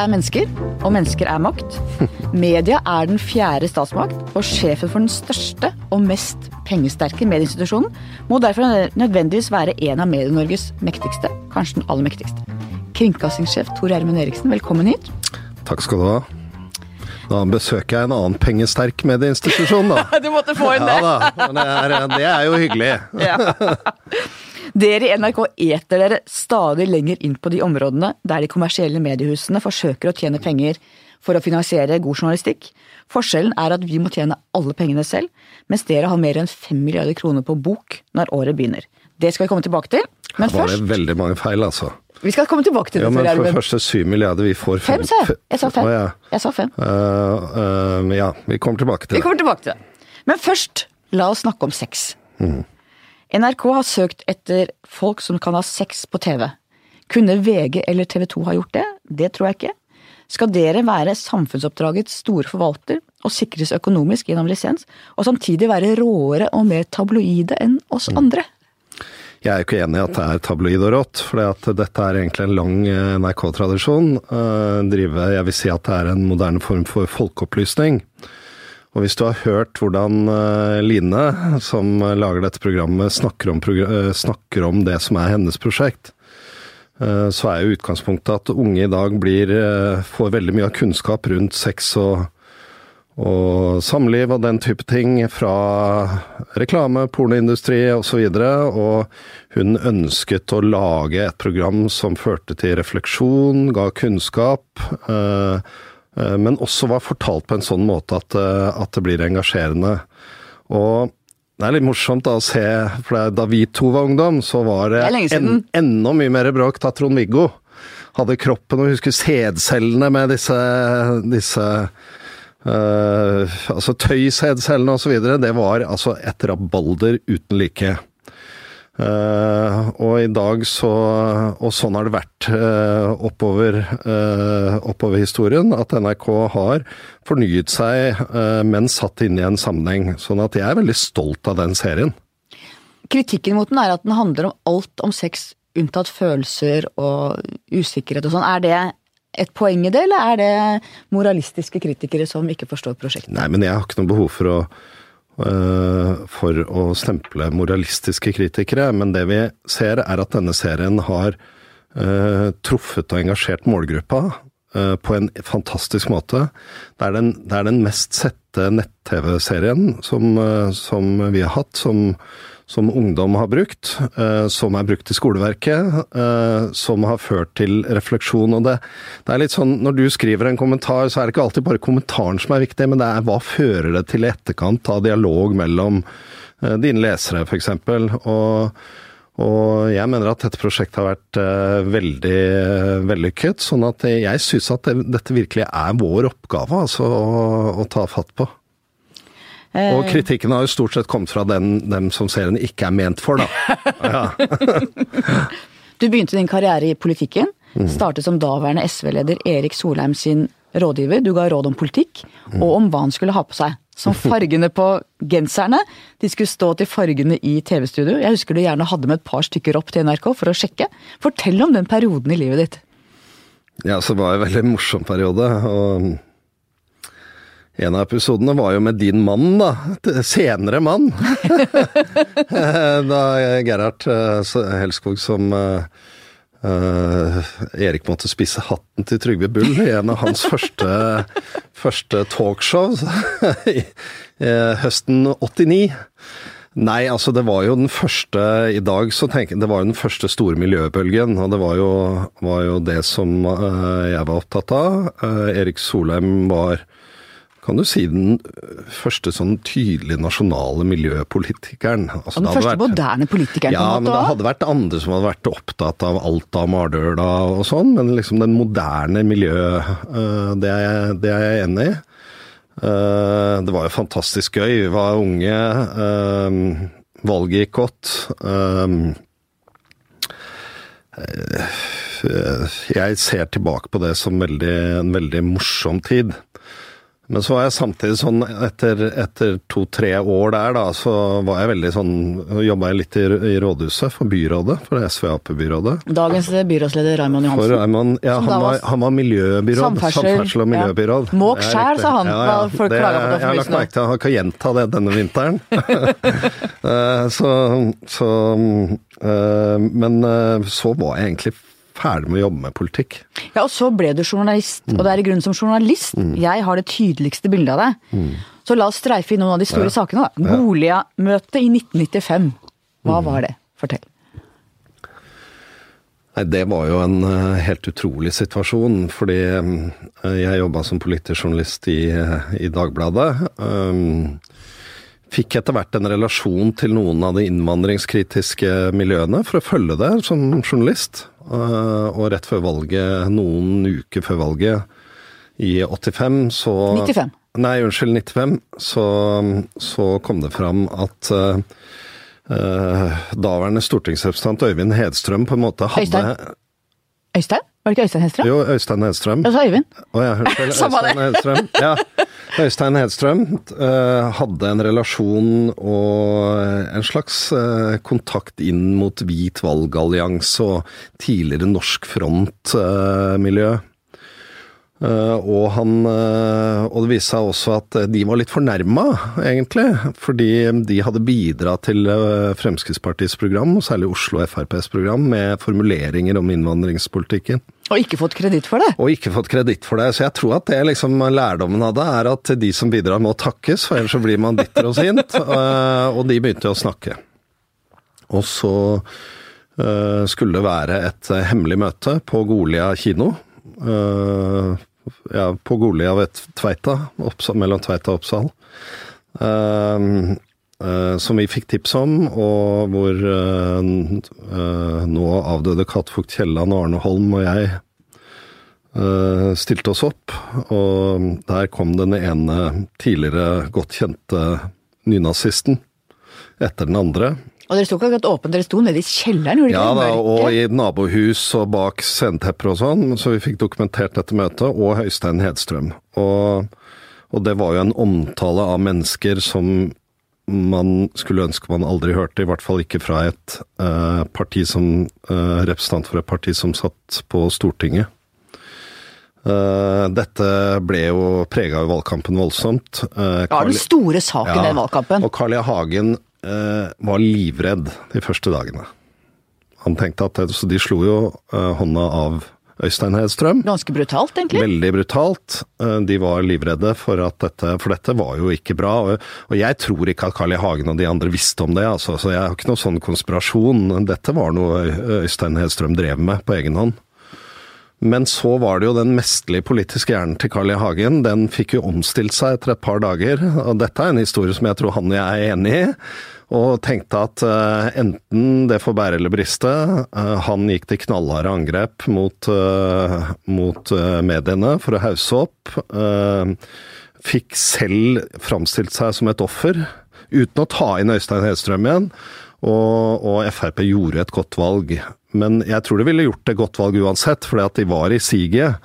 er mennesker, og mennesker er makt. Media er den fjerde statsmakt, og sjefen for den største og mest pengesterke medieinstitusjonen må derfor nødvendigvis være en av Medie-Norges mektigste, kanskje den aller mektigste. Kringkastingssjef Tor Gjermund Eriksen, velkommen hit. Takk skal du ha. Da besøker jeg en annen pengesterk medieinstitusjon, da. Du måtte få inn det. Ja da, men det er, det er jo hyggelig. Ja. Dere i NRK eter dere stadig lenger inn på de områdene der de kommersielle mediehusene forsøker å tjene penger for å finansiere god journalistikk. Forskjellen er at vi må tjene alle pengene selv, mens dere har mer enn 5 milliarder kroner på bok når året begynner. Det skal vi komme tilbake til. Men Her var det først veldig mange feil, altså. Vi skal komme tilbake til det. Ja, men For det første 7 milliarder, vi får Fem, sa jeg. Jeg sa fem. Å, ja. Jeg sa fem. Uh, uh, ja, vi kommer tilbake til Vi det. kommer tilbake til det. Men først, la oss snakke om sex. NRK har søkt etter folk som kan ha sex på TV. Kunne VG eller TV 2 ha gjort det? Det tror jeg ikke. Skal dere være samfunnsoppdragets store forvalter og sikres økonomisk gjennom lisens, og samtidig være råere og mer tabloide enn oss andre? Jeg er jo ikke enig i at det er tabloid og rått, for dette er egentlig en lang eh, NRK-tradisjon. Eh, Jeg vil si at det er en moderne form for folkeopplysning. Og hvis du har hørt hvordan eh, Line, som lager dette programmet, snakker om, eh, snakker om det som er hennes prosjekt, eh, så er jo utgangspunktet at unge i dag blir, får veldig mye av kunnskap rundt sex og, og samliv og den type ting fra reklame, pornoindustri osv. Og, så og hun ønsket å lage et program som førte til refleksjon, ga kunnskap, eh, men også var fortalt på en sånn måte at, eh, at det blir engasjerende. Og det er litt morsomt da å se, for da vi to var ungdom, så var det, Det en, enda mye mer bråk da Trond-Viggo hadde kroppen og husker sædcellene med disse, disse eh, altså tøysædcellene osv. Det var altså et rabalder uten like. Eh, og i dag så Og sånn har det vært eh, oppover, eh, oppover historien, at NRK har fornyet seg, men satt inn i en sammenheng. Sånn at jeg er veldig stolt av den serien. Kritikken mot den er at den handler om alt om sex unntatt følelser og usikkerhet og sånn. Er det et poeng i det, eller er det moralistiske kritikere som ikke forstår prosjektet? Nei, men jeg har ikke noe behov for å, for å stemple moralistiske kritikere. Men det vi ser, er at denne serien har øh, truffet og engasjert målgruppa øh, på en fantastisk måte. Det er den, det er den mest sette nett-TV-serien som, som vi har hatt, som, som ungdom har brukt, eh, som er brukt i skoleverket, eh, som har ført til refleksjon. Og det, det er litt sånn, Når du skriver en kommentar, så er det ikke alltid bare kommentaren som er viktig, men det er hva fører det til i etterkant av dialog mellom eh, dine lesere, f.eks. Og, og jeg mener at dette prosjektet har vært veldig vellykket. Sånn at jeg syns at det, dette virkelig er vår oppgave altså, å, å ta fatt på. Og kritikken har jo stort sett kommet fra den, dem som serien ikke er ment for, da. Ja. Du begynte din karriere i politikken. Startet som daværende SV-leder Erik Solheim sin rådgiver. Du ga råd om politikk, og om hva han skulle ha på seg. Som fargene på genserne. De skulle stå til fargene i TV-studio. Jeg husker du gjerne hadde med et par stykker opp til NRK for å sjekke. Fortell om den perioden i livet ditt. ja, så var det en veldig morsom periode. og en av episodene var jo med din mann, da. Senere mann. da Gerhard eh, Helskog som eh, Erik måtte spisse hatten til Trygve Bull i en av hans første, første talkshow i høsten 89. Nei, altså det var jo den første I dag så tenker jeg det var jo den første store miljøbølgen, og det var jo, var jo det som uh, jeg var opptatt av. Erik Solheim var kan du si den første sånn tydelig nasjonale miljøpolitikeren. Altså, den første vært- moderne politikeren ja, men det hadde vært andre som hadde vært opptatt av Alta, Mardøla og sånn, men liksom den moderne miljøet, øh, det, er jeg- det er jeg enig i. Eh, Det var jo fantastisk gøy. Vi var unge. Valget gikk godt. eh, Jeg ser tilbake på det som veldig, en veldig morsom tid. Men så var jeg samtidig sånn, etter, etter to-tre år der, da, så var jeg veldig sånn Jobba jeg litt i, i rådhuset, for byrådet, for SV-Ap-byrådet. Dagens byrådsleder Raymond For Johansen. Raymond, ja, han var var, han var miljøbyråd. Samferdsel, Samferdsel og ja. miljøbyråd. Måk Det er skjær, sa han, hva folk det- på det Jeg har lagt merke til at han kan gjenta det denne vinteren. Eh, så, så eh, Men eh, så var jeg egentlig ferdig med å jobbe med politikk. Ja, og så ble du journalist, og det er i grunnen som journalist jeg har det tydeligste bildet av deg. Så la oss streife i noen av de store sakene. da. Golia-møtet i 1995. Hva var det? Fortell. Nei, Det var jo en eh, helt utrolig situasjon, fordi eh, jeg jobba som politisk journalist i, eh, i Dagbladet. Um, fikk etter hvert en relasjon til noen av de innvandringskritiske miljøene for å følge det som journalist. Eh, og rett før valget, noen uker før valget i 85, så 95. Nei, unnskyld, 95. Så, så kom det fram at eh, daværende stortingsrepresentant Øyvind Hedstrøm på en måte hadde Øystein? Øystein? Var det ikke Øystein Hedstrøm? Jo, Øystein Hedstrøm. Jeg sa Øyvind. Å ja, unnskyld. Øystein Hedstrøm. Ja. Øystein Hedstrøm eh, hadde en relasjon og en slags eh, kontakt inn mot Hvit valgallianse og tidligere Norsk Front-miljø. Eh, og, han, eh, og det viste seg også at de var litt fornærma, egentlig. Fordi de hadde bidratt til eh, Fremskrittspartiets program, og særlig Oslo FrPs program, med formuleringer om innvandringspolitikken. Og ikke fått kreditt for det. Og ikke fått kreditt for det. Så jeg tror at det liksom lærdommen av det er at de som bidrar må takkes, for ellers så blir man bitter og sint. Eh, Og de begynte å snakke. Og så eh, skulle det være et eh, hemmelig møte på Golia kino. Ja, på Golia ved Tveita, Oppsal, mellom Tveita og Oppsal. Uh, uh, som vi fikk tips om, og hvor uh, nå avdøde Katfugt Kielland og Arne Holm og jeg stilte oss opp. Og der kom den ene tidligere godt kjente nynazisten etter den andre. Og dere sto ikke akkurat åpent, dere sto nede i kjelleren, gjorde Ja da, og i nabohus og bak sendtepper og sånn, så vi fikk dokumentert dette møtet, og Høystein Hedstrøm. Og, og det var jo en omtale av mennesker som man skulle ønske man aldri hørte, i hvert fall ikke fra et eh, parti som eh, representant for et parti som satt på Stortinget. Eh, dette ble jo prega av valgkampen voldsomt. ja, Det var Carl- den store saken i Ja, den valgkampen. Og Carl I. Hagen eh, var livredd de første dagene. Han tenkte at det, Så de slo jo eh, hånda av Øystein Hedstrøm. Ganske brutalt, egentlig. Veldig brutalt. Eh, De var livredde for at dette For dette var jo ikke bra. Og, og jeg tror ikke at Carl I. Hagen og de andre visste om det, altså. Så jeg har ikke noen sånn konspirasjon. Dette var noe Øystein Hedstrøm drev med på egen hånd. Men så var det jo den mesterlige politiske hjernen til Carl I. Hagen. Den fikk jo omstilt seg etter et par dager. Og dette er en historie som jeg tror han og jeg er enig i. Og tenkte at uh, enten det får bære eller briste. Uh, han gikk til knallharde angrep mot, uh, mot mediene for å hause opp. Fikk selv framstilt seg som et offer, uten å ta inn Øystein Hedstrøm igjen. Og, og Frp gjorde et godt valg. Men jeg tror de ville gjort et godt valg uansett, fordi at de var i siget.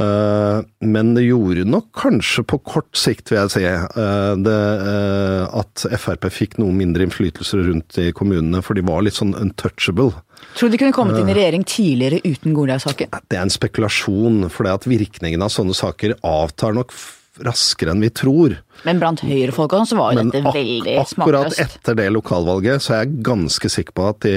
Eh, men det gjorde nok kanskje på kort sikt, vil jeg si, eh, det, eh, at Frp fikk noe mindre innflytelse rundt i kommunene, for de var litt sånn untouchable. Tror du de kunne kommet inn i regjering tidligere uten Goliat-saken? Det er en spekulasjon, for det at virkningen av sånne saker avtar nok raskere enn vi tror. Men blant høyrefolka så var jo Men dette veldig akkurat etter det lokalvalget, så er jeg ganske sikker på at de,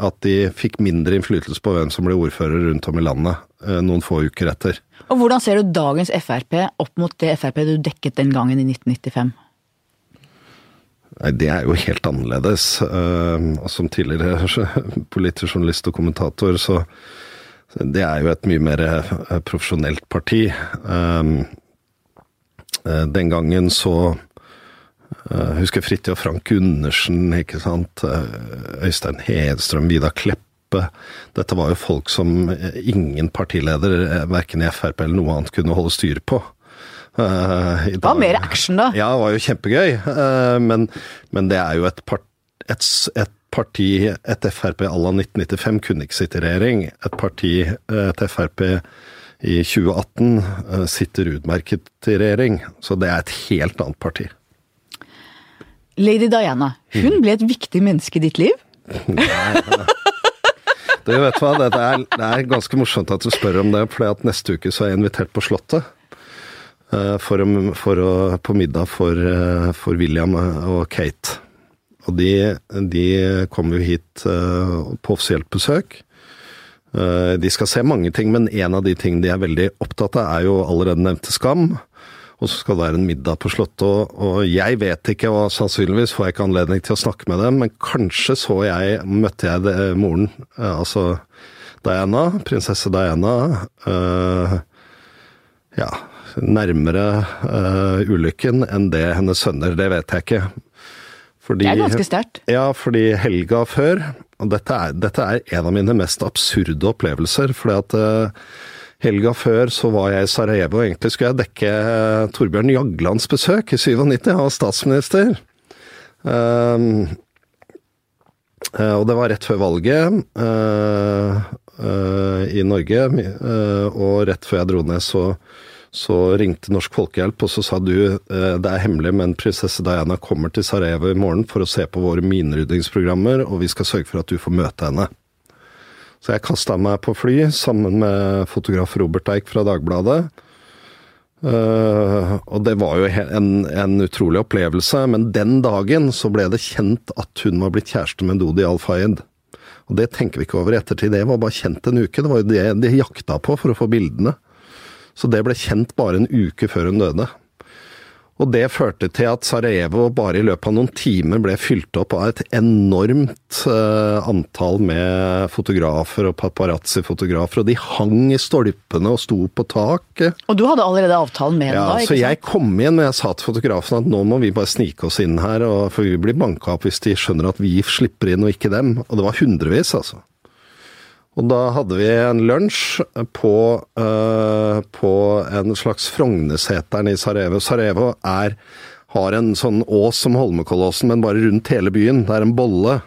at de fikk mindre innflytelse på hvem som ble ordfører rundt om i landet eh, noen få uker etter. Og hvordan ser du dagens Frp opp mot det Frp du dekket den gangen i 1995? Nei, det er jo helt annerledes. Eh, som tidligere politisk journalist og kommentator, så det er jo et mye mer eh, profesjonelt parti. Eh, eh, den gangen så jeg Husker Fridtjof Frank Gundersen, ikke sant. Eh, Øystein Hedstrøm, Vidar Kleppe. Dette var jo folk som eh, ingen partileder, eh, verken i Frp eller noe annet, kunne holde styr på. Eh, i Det var mer action da. ja, det var jo kjempegøy, eh, men, men det er jo et, part, et, et parti, et Frp à la 1995 kunne ikke sitte i regjering. Et parti, et Frp i 2018 eh, sitter utmerket i regjering. Så det er et helt annet parti. Lady Diana, hun ble et viktig menneske i ditt liv? Du vet hva, det er, det er ganske morsomt at du spør om det, for neste uke så er jeg invitert på Slottet. eh, For, for å, på middag for, eh, for William og Kate. Og de, de kom jo hit på offisielt besøk. Eh, De skal se mange ting, men en av de tingene de er veldig opptatt av, er jo allerede nevnte Skam. Og så skal det være en middag på Slottet, og, jeg vet ikke, og sannsynligvis får jeg ikke anledning til å snakke med dem, men kanskje så jeg, møtte jeg det, moren, eh, altså Diana, prinsesse Diana, Øh, ja, nærmere øh, ulykken enn det hennes sønner, det vet jeg ikke. Fordi, Det er ganske sterkt. Ja, fordi helga før, og dette er, dette er en av mine mest absurde opplevelser, fordi at uh, helga før så var jeg i Sarajevo, og egentlig skulle jeg dekke uh, Torbjørn Jaglands besøk i 97, han var statsminister. Uh, og det var rett før valget i Norge, og rett før jeg dro ned så så ringte Norsk Folkehjelp og så sa du eh, det er hemmelig, men prinsesse Diana kommer til Sarajevo i morgen for å se på våre mineryddingsprogrammer, og vi skal sørge for at du får møte henne. Så jeg kasta meg på fly sammen med fotograf Robert Eik fra Dagbladet. Eh, og det var jo en, en utrolig opplevelse, men den dagen så ble det kjent at hun var blitt kjæreste med Dodi Al-Fayed. Og det tenker vi ikke over i ettertid, det var bare kjent en uke. Det var jo det de jakta på for å få bildene. Så det ble kjent bare en uke før hun døde. Og det førte til at Sarajevo bare i løpet av noen timer ble fylt opp av et enormt eh, antall med fotografer og paparazzi-fotografer, og de hang i stolpene og sto på taket. Og du hadde allerede avtalen med henne Ja, da? så jeg kom inn og jeg sa til fotografen at nå må vi bare snike oss inn her, for vi blir banka opp hvis de skjønner at vi slipper inn og ikke dem. Og det var hundrevis, altså. Og da hadde vi en lunsj på, uh, på en slags Frogneseteren i Sarajevo. Sarajevo er, har en sånn ås som Holmenkollåsen, men bare rundt hele byen. Det er en bolle.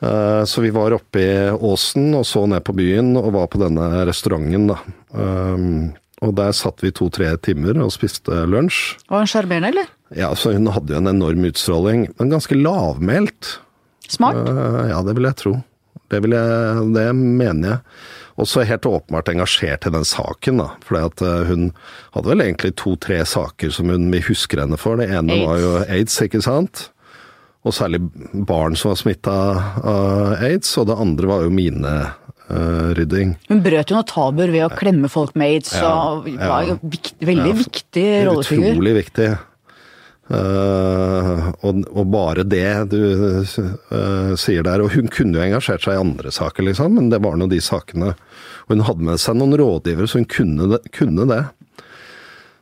Eh, Så vi var oppe i åsen og så ned på byen og var på denne restauranten, da. Um, Og der satt vi to-tre timer og spiste lunsj. Var hun sjarmerende, eller? Ja, så hun hadde jo en enorm utstråling, men ganske lavmælt. Smart? Eh, Ja, det vil jeg tro. Det, vil jeg, det mener jeg. Også helt åpenbart engasjert i den saken, da. For hun hadde vel egentlig to-tre saker som hun, vi husker henne for. Det ene Aids. var jo aids, ikke sant? Og særlig barn som var smitta av aids. Og det andre var jo mine rydding. Hun brøt jo noen tabuer ved å klemme folk med aids, Ja, og var ja. veldig Ja, viktig rollefigur. Utrolig viktig. Eh, og, og bare det du uh, sier der. Og hun kunne jo engasjert seg i andre saker, liksom, men det var nå de sakene. Og hun hadde med seg noen rådgivere, så hun kunne det. Kunne det.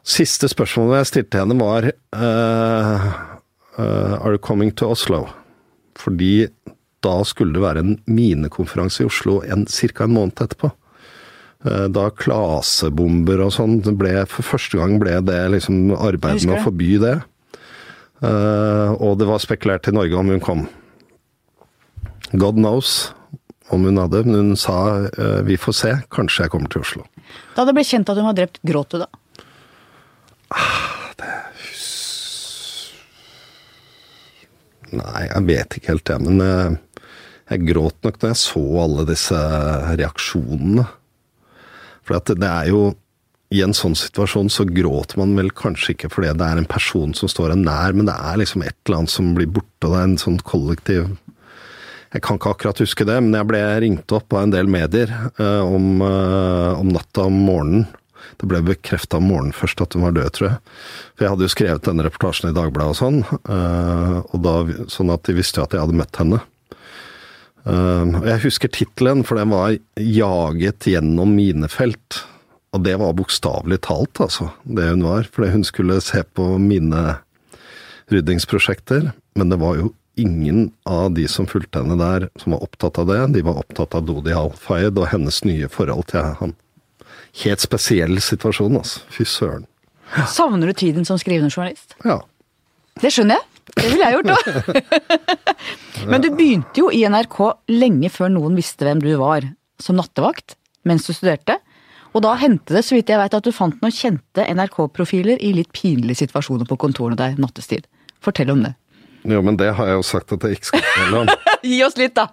Siste spørsmålet jeg stilte henne, var uh, Are you coming to Oslo? Fordi da skulle det være en minekonferanse i Oslo ca. en måned etterpå. Da klasebomber og sånn ble For første gang ble det liksom arbeid med å forby det. Eh, og det var spekulert i Norge om hun kom. God knows om hun hadde, men hun sa eh, vi får se, kanskje jeg kommer til Oslo. Da det ble kjent at hun var drept, gråt du da? Nei, jeg vet ikke helt det, men eh, jeg gråt nok når jeg så alle disse reaksjonene. For det er jo I en sånn situasjon så gråter man vel kanskje ikke fordi det er en person som står en nær, men det er liksom et eller annet som blir borte, og det er en sånn kollektiv Jeg kan ikke akkurat huske det, men jeg ble ringt opp av en del medier eh, om, eh, om natta om morgenen. Det ble bekrefta om morgenen først at hun var død, tror jeg. For jeg hadde jo skrevet denne reportasjen i Dagbladet og sånn, eh, og da, sånn at de visste at jeg hadde møtt henne. Eh, jeg husker tittelen, for den var 'Jaget gjennom minefelt'. Og det var bokstavelig talt, altså, det hun var. Fordi hun skulle se på mine ryddingsprosjekter. men det var jo ingen av de som fulgte henne der, som var opptatt av det. De var opptatt av Dodi Al-Fayed og hennes nye forhold til han. Helt spesiell situasjon, altså. Fy søren. Savner du tiden som skrivende journalist? Ja. Det skjønner jeg. Det ville jeg gjort òg. Men du begynte jo i NRK lenge før noen visste hvem du var, som nattevakt mens du studerte. Og da hendte det, så vidt jeg vet, at du fant noen kjente NRK-profiler i litt pinlige situasjoner på kontorene der nattestid. Fortell om det. Jo, men det har jeg jo sagt at jeg ikke skal fortelle om. Gi oss litt, da!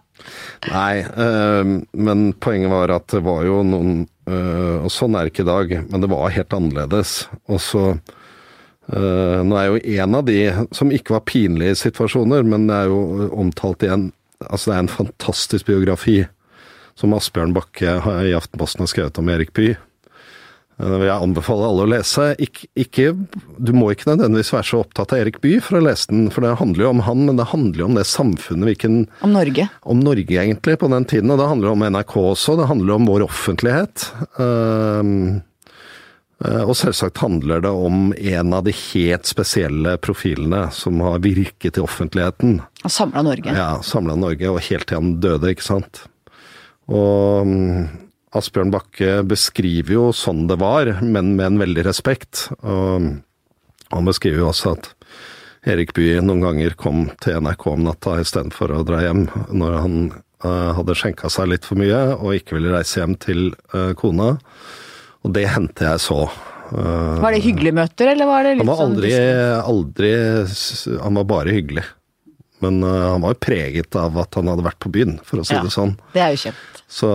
Nei, øh, men poenget var at det var jo noen øh, Og sånn er det ikke i dag, men det var helt annerledes. Og så øh, Nå er jo en av de som ikke var pinlige situasjoner, men det er jo omtalt i en Altså, det er en fantastisk biografi som Asbjørn Bakke i Aftenposten har skrevet om Erik Bye. Det vil jeg anbefale alle å lese. Ikke, ikke, du må ikke nødvendigvis være så opptatt av Erik Bye for å lese den, for det handler jo om han, men det handler jo om det samfunnet hvilken Om Norge. Om Norge, egentlig, på den tiden. Og det handler om NRK også. Det handler om vår offentlighet. Um, og selvsagt handler det om en av de helt spesielle profilene som har virket i offentligheten. Og samla Norge. Ja, samla Norge, og helt til han døde, ikke sant. Og um, Asbjørn Bakke beskriver jo sånn det var, men med en veldig respekt. Og han beskriver jo også at Erik Bye noen ganger kom til NRK om natta istedenfor å dra hjem når han uh, hadde skjenka seg litt for mye og ikke ville reise hjem til uh, kona. Og det hendte jeg så. Uh, var det hyggelige møter, eller var det litt sånn han var aldri, aldri Han var bare hyggelig. Men han var jo preget av at han hadde vært på byen, for å si Ja. det sånn. Det er jo kjent. Så,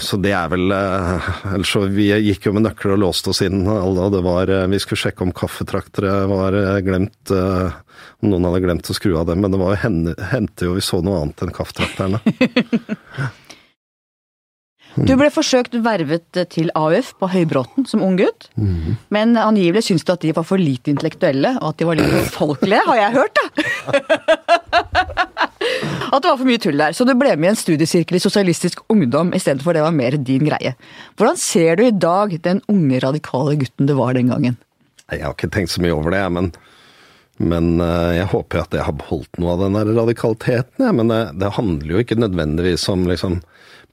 så det er vel uh, Ellers så vi gikk jo med nøkler og låste oss inn alle, og det var uh, Vi skulle sjekke om kaffetraktere var glemt Om noen hadde glemt å skru av dem, men det var jo hendte jo vi så noe annet enn kaffetrakterne. Du ble forsøkt vervet til AUF på Høybråten som ung gutt, Mm. men angivelig syntes du at de var for lite intellektuelle, og at de var litt folkelige, har jeg hørt, da! At det var for mye tull der, så du ble med i en studiesirkel i sosialistisk ungdom istedenfor det var mer din greie. Hvordan ser du i dag den unge, radikale gutten du var den gangen? Jeg har ikke tenkt så mye over det, men, men eh, jeg håper at jeg har beholdt noe av den der radikaliteten. Men det, det handler jo ikke nødvendigvis om liksom,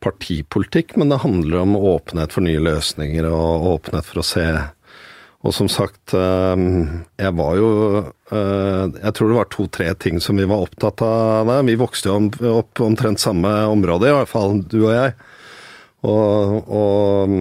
partipolitikk, men det handler om åpenhet for nye løsninger og åpenhet for å se. Og som sagt, eh, jeg var jo eh, Jeg tror det var to-tre ting som vi var opptatt av. der. Vi vokste jo opp omtrent samme område, i hvert fall du og jeg. Og, og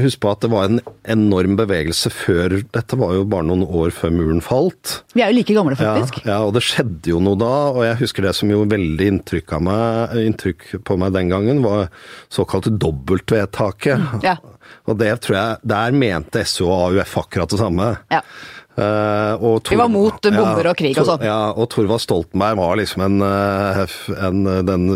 husk på at det var en enorm bevegelse før Dette var jo bare noen år før muren falt. Vi er jo like gamle, faktisk. ja, og det skjedde jo noe da, og jeg husker det som gjorde veldig inntrykk, meg, inntrykk på meg den gangen, var såkalte dobbeltvedtaket. Ja. Og det tror jeg Der mente SO og AUF akkurat det samme. Ja. Eh, og Vi var mot bomber og krig og sånn. Ja, og Thorvald Stoltenberg var liksom en, eh, en den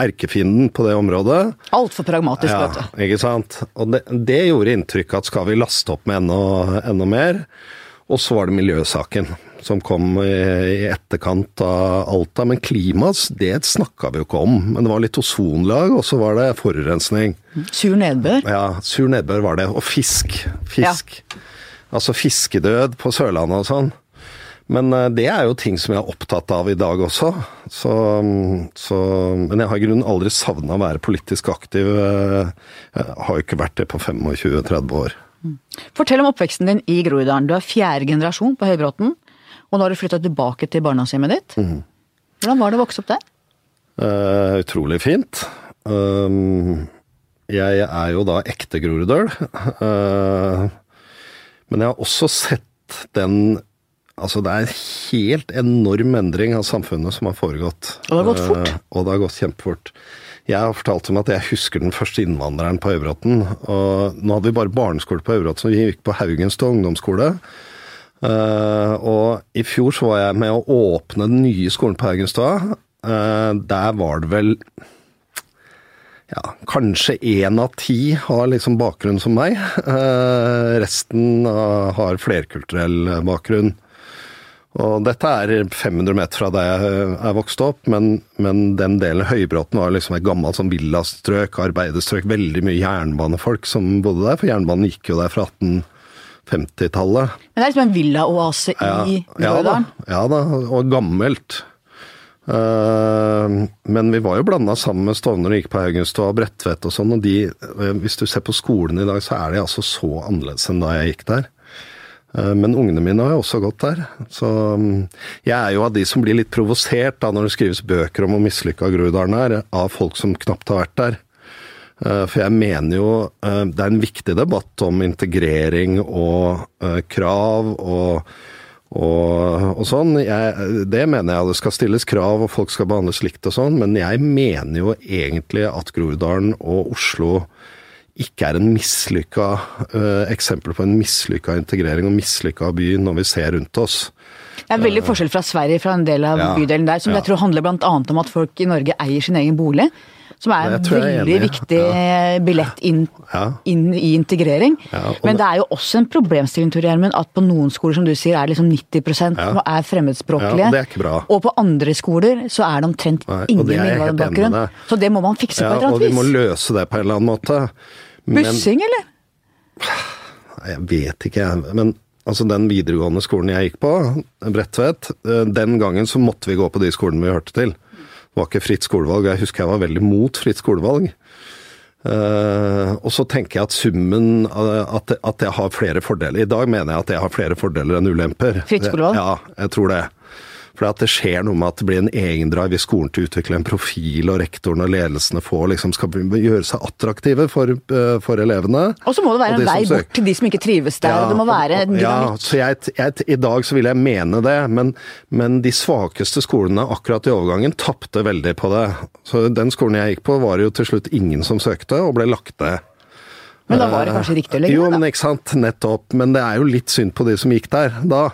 erkefienden på det området. Altfor pragmatisk, Ja, vet du. ikke sant. Og det, det gjorde inntrykk at skal vi laste opp med enda, enda mer? Og så var det miljøsaken som kom i, etterkant av Alta. Men klimas, det snakka vi jo ikke om. Men det var litt ozonlag, og så var det forurensning. Sur nedbør. Ja, sur nedbør var det. Og fisk. Fisk. Altså fiskedød på Sørlandet og sånn. Men eh, det er jo ting som jeg er opptatt av i dag også. Så, så, men jeg har i grunnen aldri savna å være politisk aktiv. eh, Jeg har jo ikke vært det på 25-30 år. Fortell om oppveksten din i Groruddalen. Du er fjerde generasjon på Høybråten, og nå har du flytta tilbake til barndomshjemmet ditt. Mm. Hvordan var det å vokse opp der? Uh, utrolig fint. Um, jeg er jo da ekte Groruddøl. Eh, men jeg har også sett den Altså, det er en helt enorm endring av samfunnet som har foregått. Og det har gått fort. Uh, og det har gått kjempefort. Jeg har fortalt om at jeg husker den første innvandreren på Høybråten. Og nå hadde vi bare barneskole på Høybråten, så vi gikk på Haugenstad ungdomsskole. Uh, og i fjor så var jeg med å åpne den nye skolen på Haugenstad. Uh, der var det vel ja, kanskje én av ti har liksom bakgrunn som meg. Eh, resten eh, har flerkulturell bakgrunn. Og dette er 500 meter fra der jeg er vokst opp, men, men den delen Høybråten var liksom et gammelt sånn villastrøk, arbeiderstrøk, veldig mye jernbanefolk som bodde der, for jernbanen gikk jo der fra 1850-tallet. Men det er liksom en villaoase i Ja, ja ja da, og gammelt. Eh, men vi var jo blanda sammen med Stovner og gikk på Haugenstua og Bredtvet og sånn, og de, eh, hvis du ser på skolen i dag, så er de altså så annerledes enn da jeg gikk der. Eh, Men ungene mine har jo også gått der. Så mm, jeg er jo av de som blir litt provosert da når det skrives bøker om hvor mislykka Groruddalen er, av folk som knapt har vært der. For jeg mener jo det er en viktig debatt om integrering og krav og, og, og sånn. Jeg, det mener jeg det skal stilles krav, og folk skal behandles likt og sånn, men jeg mener jo egentlig at Groruddalen og Oslo ikke er en mislykka uh, eksempel på en mislykka integrering og mislykka by når vi ser rundt oss. Det er veldig forskjell fra Sverige, fra en del av Ja, bydelen der, som ja. jeg tror handler annet om at folk i Norge eier sin egen bolig. Som er en er veldig viktig billett inn, Ja. inn i integrering. Ja, Men det- er jo også en problemstilling Tor Gjermund, at på noen skoler som du sier, er liksom 90 som Ja. er fremmedspråklige. Ja, og det er ikke bra. Og på andre skoler så er det omtrent Nei, ingen er innvandrerbakgrunn. Så det må man fikse på et eller annet vis. og vi må løse det på en eller annen måte. Men- Bussing, eller? Jeg vet ikke, jeg. Men altså, den videregående skolen jeg gikk på, Bredtvet, eh, den gangen så måtte vi gå på de skolene vi hørte til. Var ikke fritt skolevalg. Jeg husker jeg var veldig mot fritt skolevalg. Uh, og så tenker jeg at summen av- at, at jeg har flere fordeler. I dag mener jeg at jeg har flere fordeler enn ulemper. Fritt skolevalg? Ja, jeg tror det. For at det skjer noe med at det blir en egendrive i skolen til å utvikle en profil, og rektoren og ledelsene får liksom skal gjøre seg attraktive for, eh, for elevene. Og så må det være en de vei bort til de som ikke trives der. og det må være en ja, så jeg, jeg, I dag så vil jeg mene det, men, men de svakeste skolene akkurat i overgangen tapte veldig på det. Så den skolen jeg gikk på var det jo til slutt ingen som søkte, og ble lagt ned. Men da var det kanskje riktig å legge Jo, men ikke sant. Nettopp. Men det er jo litt synd på de som gikk der da.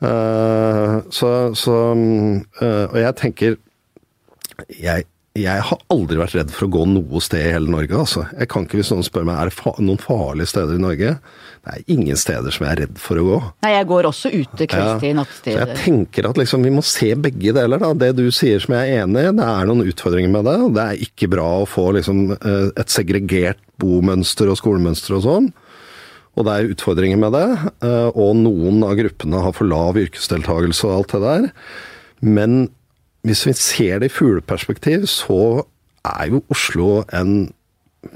Eh, så, så mm, eh, Og jeg tenker jeg, jeg har aldri vært redd for å gå noe sted i hele Norge, altså. Jeg kan ikke, hvis noen spør meg er det fa noen farlige steder i Norge, det er ingen steder som jeg er redd for å gå. Nei, jeg går også ute kveldstid, Ja, nattstid. Så jeg tenker at liksom, vi må se begge deler. Da. Det du sier som jeg er enig i, det er noen utfordringer med det. Det er ikke bra å få liksom, eh, et segregert bomønster og skolemønster og sånn. Og det er utfordringer med det. eh, Og noen av gruppene har for lav yrkesdeltakelse og alt det der. Men hvis vi ser det i fugleperspektiv, så er jo Oslo en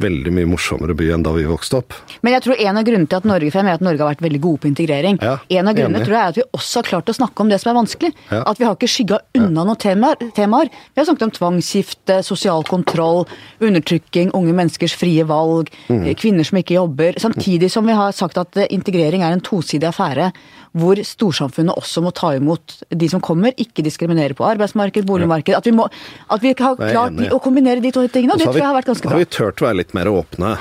veldig mye morsommere by enn da vi vokste opp. Men jeg tror en av grunnene til at Norge, for jeg mener at Norge har vært veldig gode på integrering, Ja, en av grunnene enig. tror jeg er at vi også har klart å snakke om det som er vanskelig. Ja. At vi har ikke skygga unna noen temaer, temaer. Vi har snakket om tvangsgifte, sosial kontroll, undertrykking, unge menneskers frie valg, Mm. eh, kvinner som ikke jobber. Samtidig som vi har sagt at eh, integrering er en tosidig affære, hvor storsamfunnet også må ta imot de som kommer, ikke diskriminere på arbeidsmarked, boligmarked. At vi, må, at vi har klart å kombinere de to tingene, og det tror jeg har vært ganske bra. har vi turt å være litt mer åpne.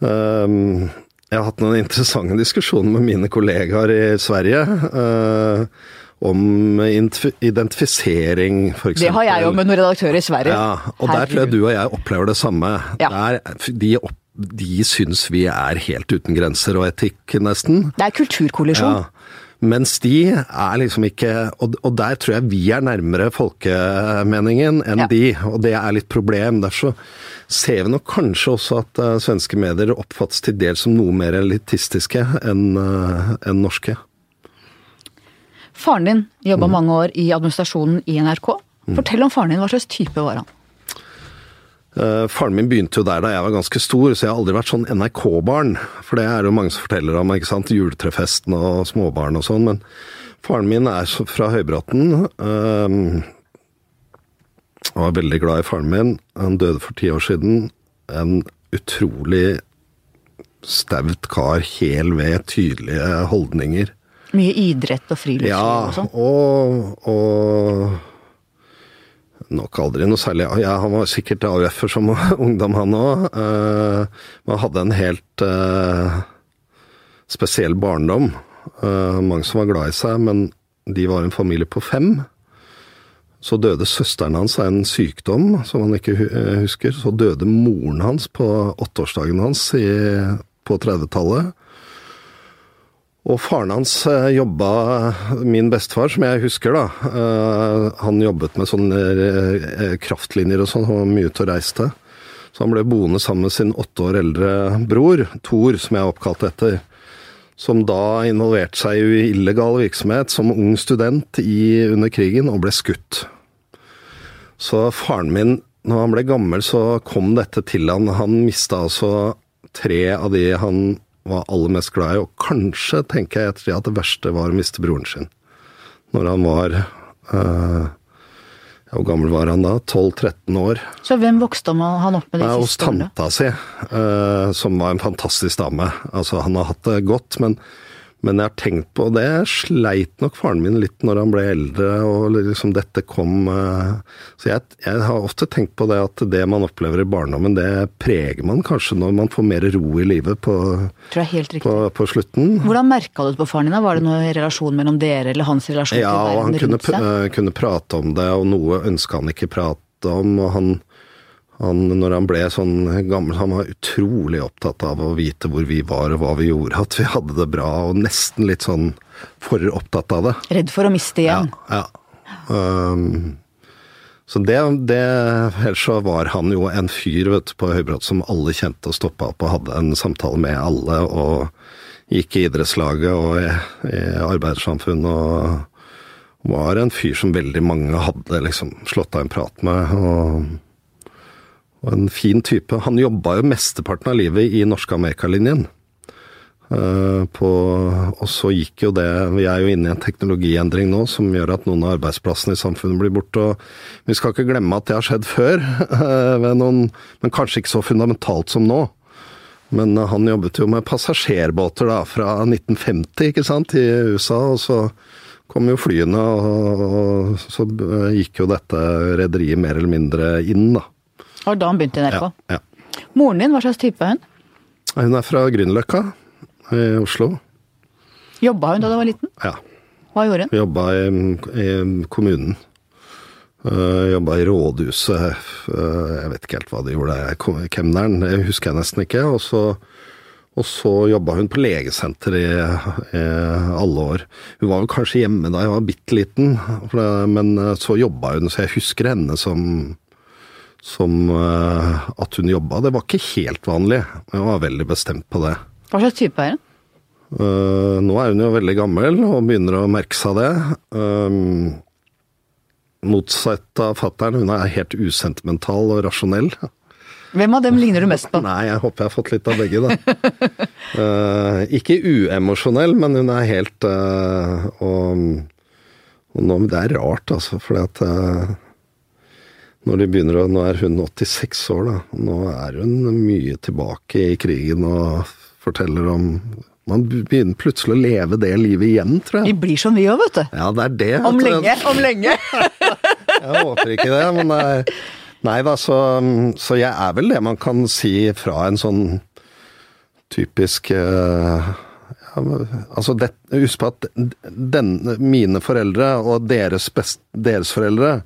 Um, jeg har hatt noen interessante diskusjoner med mine kollegaer i Sverige. uh, om ident- identifisering, f.eks. Det har jeg jo med noen redaktører i Sverige. Ja, og der tror jeg du og jeg opplever det samme. Ja. Der, de, opp, de syns vi er helt uten grenser og etikk, nesten. Det er kulturkollisjon. Ja. Mens de er liksom ikke og, og der tror jeg vi er nærmere folkemeningen enn Ja. de, og det er litt problem. Derfor ser vi nok kanskje også at eh, svenske medier oppfattes til dels som noe mer elitistiske enn enn norske. Faren din jobba Mm. mange år i administrasjonen i NRK. Fortell om faren din. Hva slags type var han? Eh, faren min begynte jo der da jeg var ganske stor, så jeg har aldri vært sånn NRK-barn. For det er det jo mange som forteller om, ikke sant. Juletrefesten og småbarn og sånn. Men faren min er fra Høybråten. Jeg var veldig glad i faren min. Han døde for ti år siden. En utrolig staut kar, hel ved, tydelige holdninger. Mye idrett og friluftsliv Ja, og sånn. og, og nok aldri noe særlig ja, Han var sikkert AUF-er som ungdom, han òg. men hadde en helt uh, spesiell barndom. Uh, mange som var glad i seg, men de var en familie på fem. Så døde søsteren hans av en sykdom som han ikke eh, husker. Så døde moren hans på åtteårsdagen hans i, på 30-tallet. Og faren hans eh, jobba Min bestefar, som jeg husker, da. eh, han jobbet med sånne eh, kraftlinjer og sånn, han var mye ute og reiste. Så han ble boende sammen med sin åtte år eldre bror, Thor, som jeg er oppkalt etter. Som da involverte seg i illegal virksomhet som ung student i, under krigen, og ble skutt. Så faren min, når han ble gammel, så kom dette til han. Han mista altså tre av de han var aller mest glad i, og kanskje, tenker jeg etter det, at det verste var å miste broren sin. Når han var eh, Hvor gammel var han da? 12-13 år. Så hvem vokste han opp med de Nei, hos siste årene? tanta si, eh, som var en fantastisk dame. Altså, han har hatt det godt, men, men jeg har tenkt på det. Sleit nok faren min litt når han ble eldre, og liksom dette kom eh, Så jeg, jeg har ofte tenkt på det at det man opplever i barndommen, det preger man kanskje når man får mer ro i livet på, på, på slutten. Hvordan merka du det på faren din? da? Var det noe relasjon mellom dere, eller hans relasjon Ja, til han verden rundt seg? eh, kunne prate om det, og noe ønska han ikke prate om. og han, han, når han ble sånn gammel, han var utrolig opptatt av å vite hvor vi var og hva vi gjorde, at vi hadde det bra, og nesten litt sånn for opptatt av det. Redd for å miste igjen? Ja. Um, så det, det Ellers så var han jo en fyr vet på Høybråt som alle kjente og stoppa opp og hadde en samtale med alle, og gikk i idrettslaget og i, i arbeidssamfunn og var en fyr som veldig mange hadde liksom slått av en prat med. og, og en fin type. Han jobba jo mesteparten av livet i norske Amerikalinjen. Eh, på, og så gikk jo det Vi er jo inne i en teknologiendring nå som gjør at noen av arbeidsplassene i samfunnet blir borte. og Vi skal ikke glemme at det har skjedd før, eh, noen, men kanskje ikke så fundamentalt som nå. Men eh, han jobbet jo med passasjerbåter da, fra 1950 ikke sant, i USA, og så kom jo flyene, og, og så gikk jo dette rederiet mer eller mindre inn, da. Var da begynte i NRK? Ja, ja. Moren din, hva slags type er hun? Hun er fra Grünerløkka i Oslo. Jobba hun da du var liten? Ja. Hva gjorde hun? Jobba i, i kommunen. Uh, jobba i rådhuset. Uh, jeg vet ikke helt hva de gjorde. Kemneren, det husker jeg nesten ikke. Og så, og så jobba hun på legesenter i, i alle år. Hun var vel kanskje hjemme da jeg var bitte liten, men uh, så jobba hun, så jeg husker henne som som uh, at hun jobba. Det var ikke helt vanlig. Jeg var veldig bestemt på det. Hva slags type er hun? Uh, nå er hun jo veldig gammel og begynner å merke seg det. Um, motsatt av fattern, hun er helt usentimental og rasjonell. Hvem av dem ligner du mest på? Nei, jeg håper jeg har fått litt av begge, da. Uh, ikke uemosjonell, men hun er helt uh, og, og nå, Det er rart, altså, fordi at når de begynner å Nå er hun 86 år, da. Nå er hun mye tilbake i krigen og forteller om Man begynner plutselig å leve det livet igjen, tror jeg. Vi blir som vi òg, vet du. Ja, det er det. Om lenge, om lenge. Jeg håper ikke det, men nei, nei da, så, så jeg er vel det man kan si fra en sånn typisk eh, ja, Altså, det, husk på at den, mine foreldre og deres, best, deres foreldre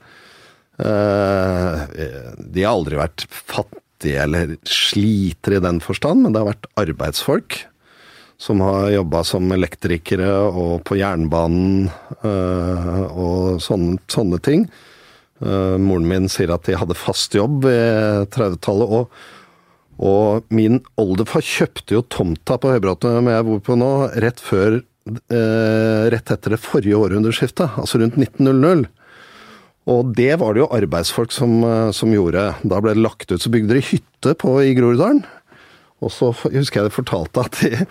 De har aldri vært fattige eller sliter i den forstand, men det har vært arbeidsfolk som har jobba som elektrikere og på jernbanen øh, og sånne, sånne ting. Øh, moren min sier at de hadde fast jobb ved 30-tallet. Og, og min oldefar kjøpte jo tomta på Høybråten, som jeg bor på nå, rett før Rett etter det forrige århundreskiftet, altså rundt 1900. Og det var det jo arbeidsfolk som, øh, som gjorde. Da ble det lagt ut, så bygde de hytte på i Groruddalen. Og så husker jeg de fortalte at de,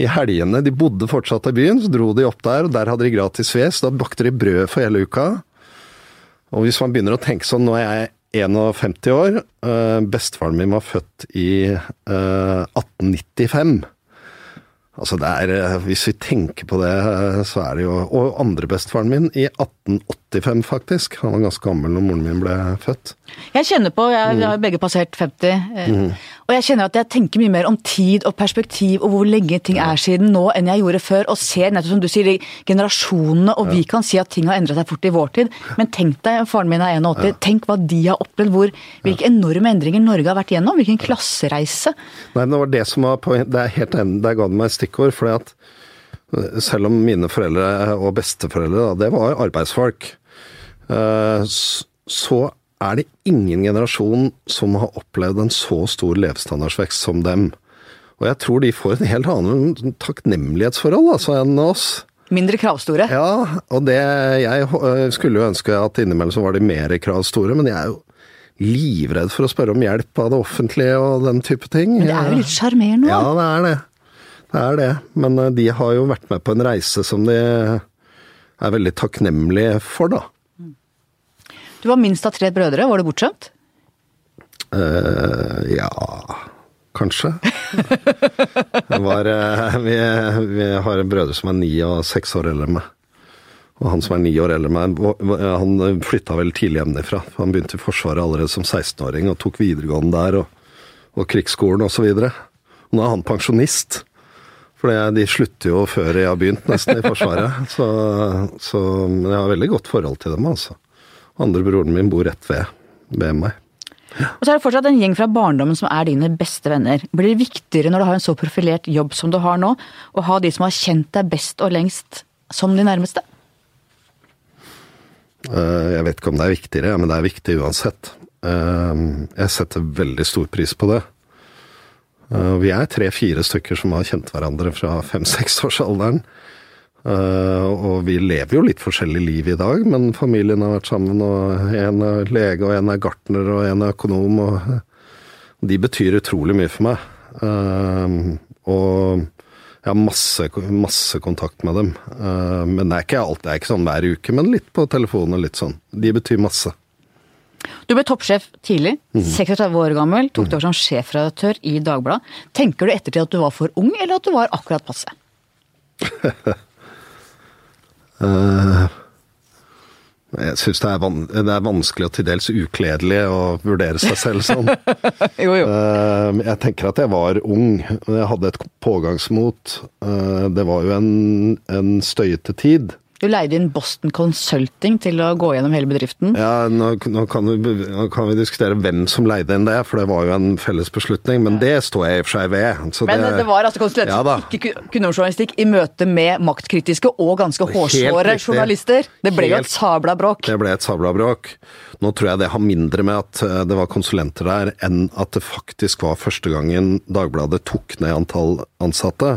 i helgene De bodde fortsatt i byen, så dro de opp der, og der hadde de gratis ved, så da bakte de brød for hele uka. Og hvis man begynner å tenke sånn Nå er jeg 51 år. øh, bestefaren min var født i øh, 1895. Altså det er, Hvis vi tenker på det, så er det jo Og andrebestefaren min i 1885, faktisk. Han var ganske gammel når moren min ble født. Jeg kjenner på, jeg, vi har begge passert 50, eh, og jeg kjenner at jeg tenker mye mer om tid og perspektiv og hvor lenge ting er siden nå enn jeg gjorde før, og ser nettopp som du sier, generasjonene, og vi kan si at ting har endret seg fort i vår tid, men tenk deg, faren min er 81, tenk hva de har opplevd, hvor, hvilke enorme endringer Norge har vært gjennom, hvilken klassereise. Nei, men det var det som var poenget, Det er helt enig, der ga du meg et stikkord. fordi at eh, selv om mine foreldre og besteforeldre, da, det var arbeidsfolk, så er det ingen generasjon som har opplevd en så stor levestandardsvekst som dem. Og jeg tror de får en helt annen takknemlighetsforhold altså, enn oss. Mindre kravstore. Ja, og det Jeg øh, skulle jo ønske at innimellom så var de mer kravstore, men jeg er jo livredd for å spørre om hjelp av det offentlige og den type ting. Men det er jo litt sjarmerende Ja, det er det. Det er det. Men øh, de har jo vært med på en reise som de er veldig takknemlige for, da. Du var minst av tre brødre, var du bortskjemt? Uh, ja Kanskje. Var, uh, vi, vi har en brødre som er ni og seks år eldre enn meg. Og han som er ni år eldre enn meg, han flytta vel tidlig hjemmefra. Han begynte i Forsvaret allerede som 16-åring og tok videregående der, og, og krigsskolen osv. Nå er han pensjonist. For de slutter jo før jeg har begynt, nesten, i Forsvaret. Så, så jeg har veldig godt forhold til dem, altså. Andre broren min bor rett ved, ved meg. Og så er det fortsatt en gjeng fra barndommen som er dine beste venner. Blir det viktigere når du har en så profilert jobb som du har nå, å ha de som har kjent deg best og lengst, som de nærmeste? Eh, Jeg vet ikke om det er viktigere, men det er viktig uansett. Eh, Jeg setter veldig stor pris på det. Eh, Vi er tre-fire stykker som har kjent hverandre fra fem-seksårsalderen. Og vi lever jo litt forskjellig liv i dag, men familien har vært sammen, og en er lege, og en er gartner, og en er økonom, og de betyr utrolig mye for meg. Eh, Og jeg har masse, masse kontakt med dem. Eh, Men det er ikke alt, det er ikke sånn hver uke, men litt på telefonen og litt sånn. De betyr masse. Du ble toppsjef tidlig, 36 år gammel, tok du over som sjefredaktør i Dagbladet. Tenker du ettertid at du var for ung, eller at du var akkurat passe? Eh, Jeg syns det, det er vanskelig og til dels ukledelig å vurdere seg selv sånn. Jo, jo. Eh, Jeg tenker at jeg var ung. Jeg hadde et pågangsmot. Eh, Det var jo en, en støyete tid. Du leide inn Boston Consulting til å gå gjennom hele bedriften. Ja, nå, nå, kan vi, nå kan vi diskutere hvem som leide inn det, for det var jo en felles beslutning. Men det står jeg i og for seg ved. Men det, var altså konsulenter Ja som ikke ku- kunne om journalistikk i møte med maktkritiske og ganske Helt hårsåre journalister. Det ble jo et sabla bråk. Det ble et sabla bråk. Nå tror jeg det har mindre med at eh, det var konsulenter der, enn at det faktisk var første gangen Dagbladet tok ned antall ansatte.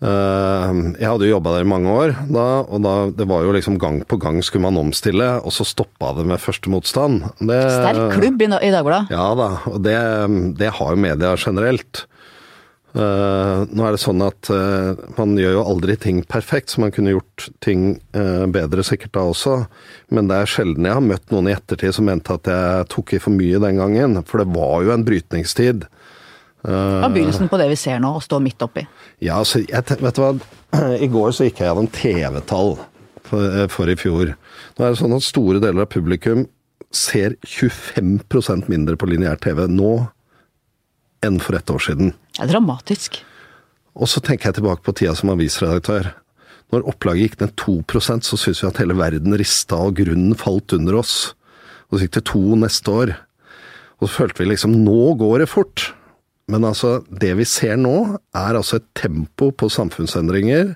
Eh, Jeg hadde jo jobba der i mange år, da, og da, det var jo liksom gang på gang skulle man omstille, og så stoppa det med første motstand. Det, Sterk klubb i, i Dagbladet. Ja da, og det, det har jo media generelt. Eh, nå er det sånn at eh, man gjør jo aldri ting perfekt, så man kunne gjort ting bedre sikkert da også. Men det er sjelden jeg har møtt noen i ettertid som mente at jeg tok i for mye den gangen. For det var jo en brytningstid. Det var begynnelsen på det vi ser nå, å stå midt oppi. Ja, altså, jeg, vet du hva? I går så gikk jeg gjennom TV-tall for, eh, for i fjor. Nå er det sånn at store deler av publikum ser 25% mindre på lineær TV nå enn for et år siden. Det er dramatisk. Og så tenker jeg tilbake på tida som avisredaktør. Når opplaget gikk ned 2% så syntes vi at hele verden rista og grunnen falt under oss. Og så gikk det to neste år. Og så følte vi liksom nå går det fort. Men altså, det vi ser nå, er altså et tempo på samfunnsendringer.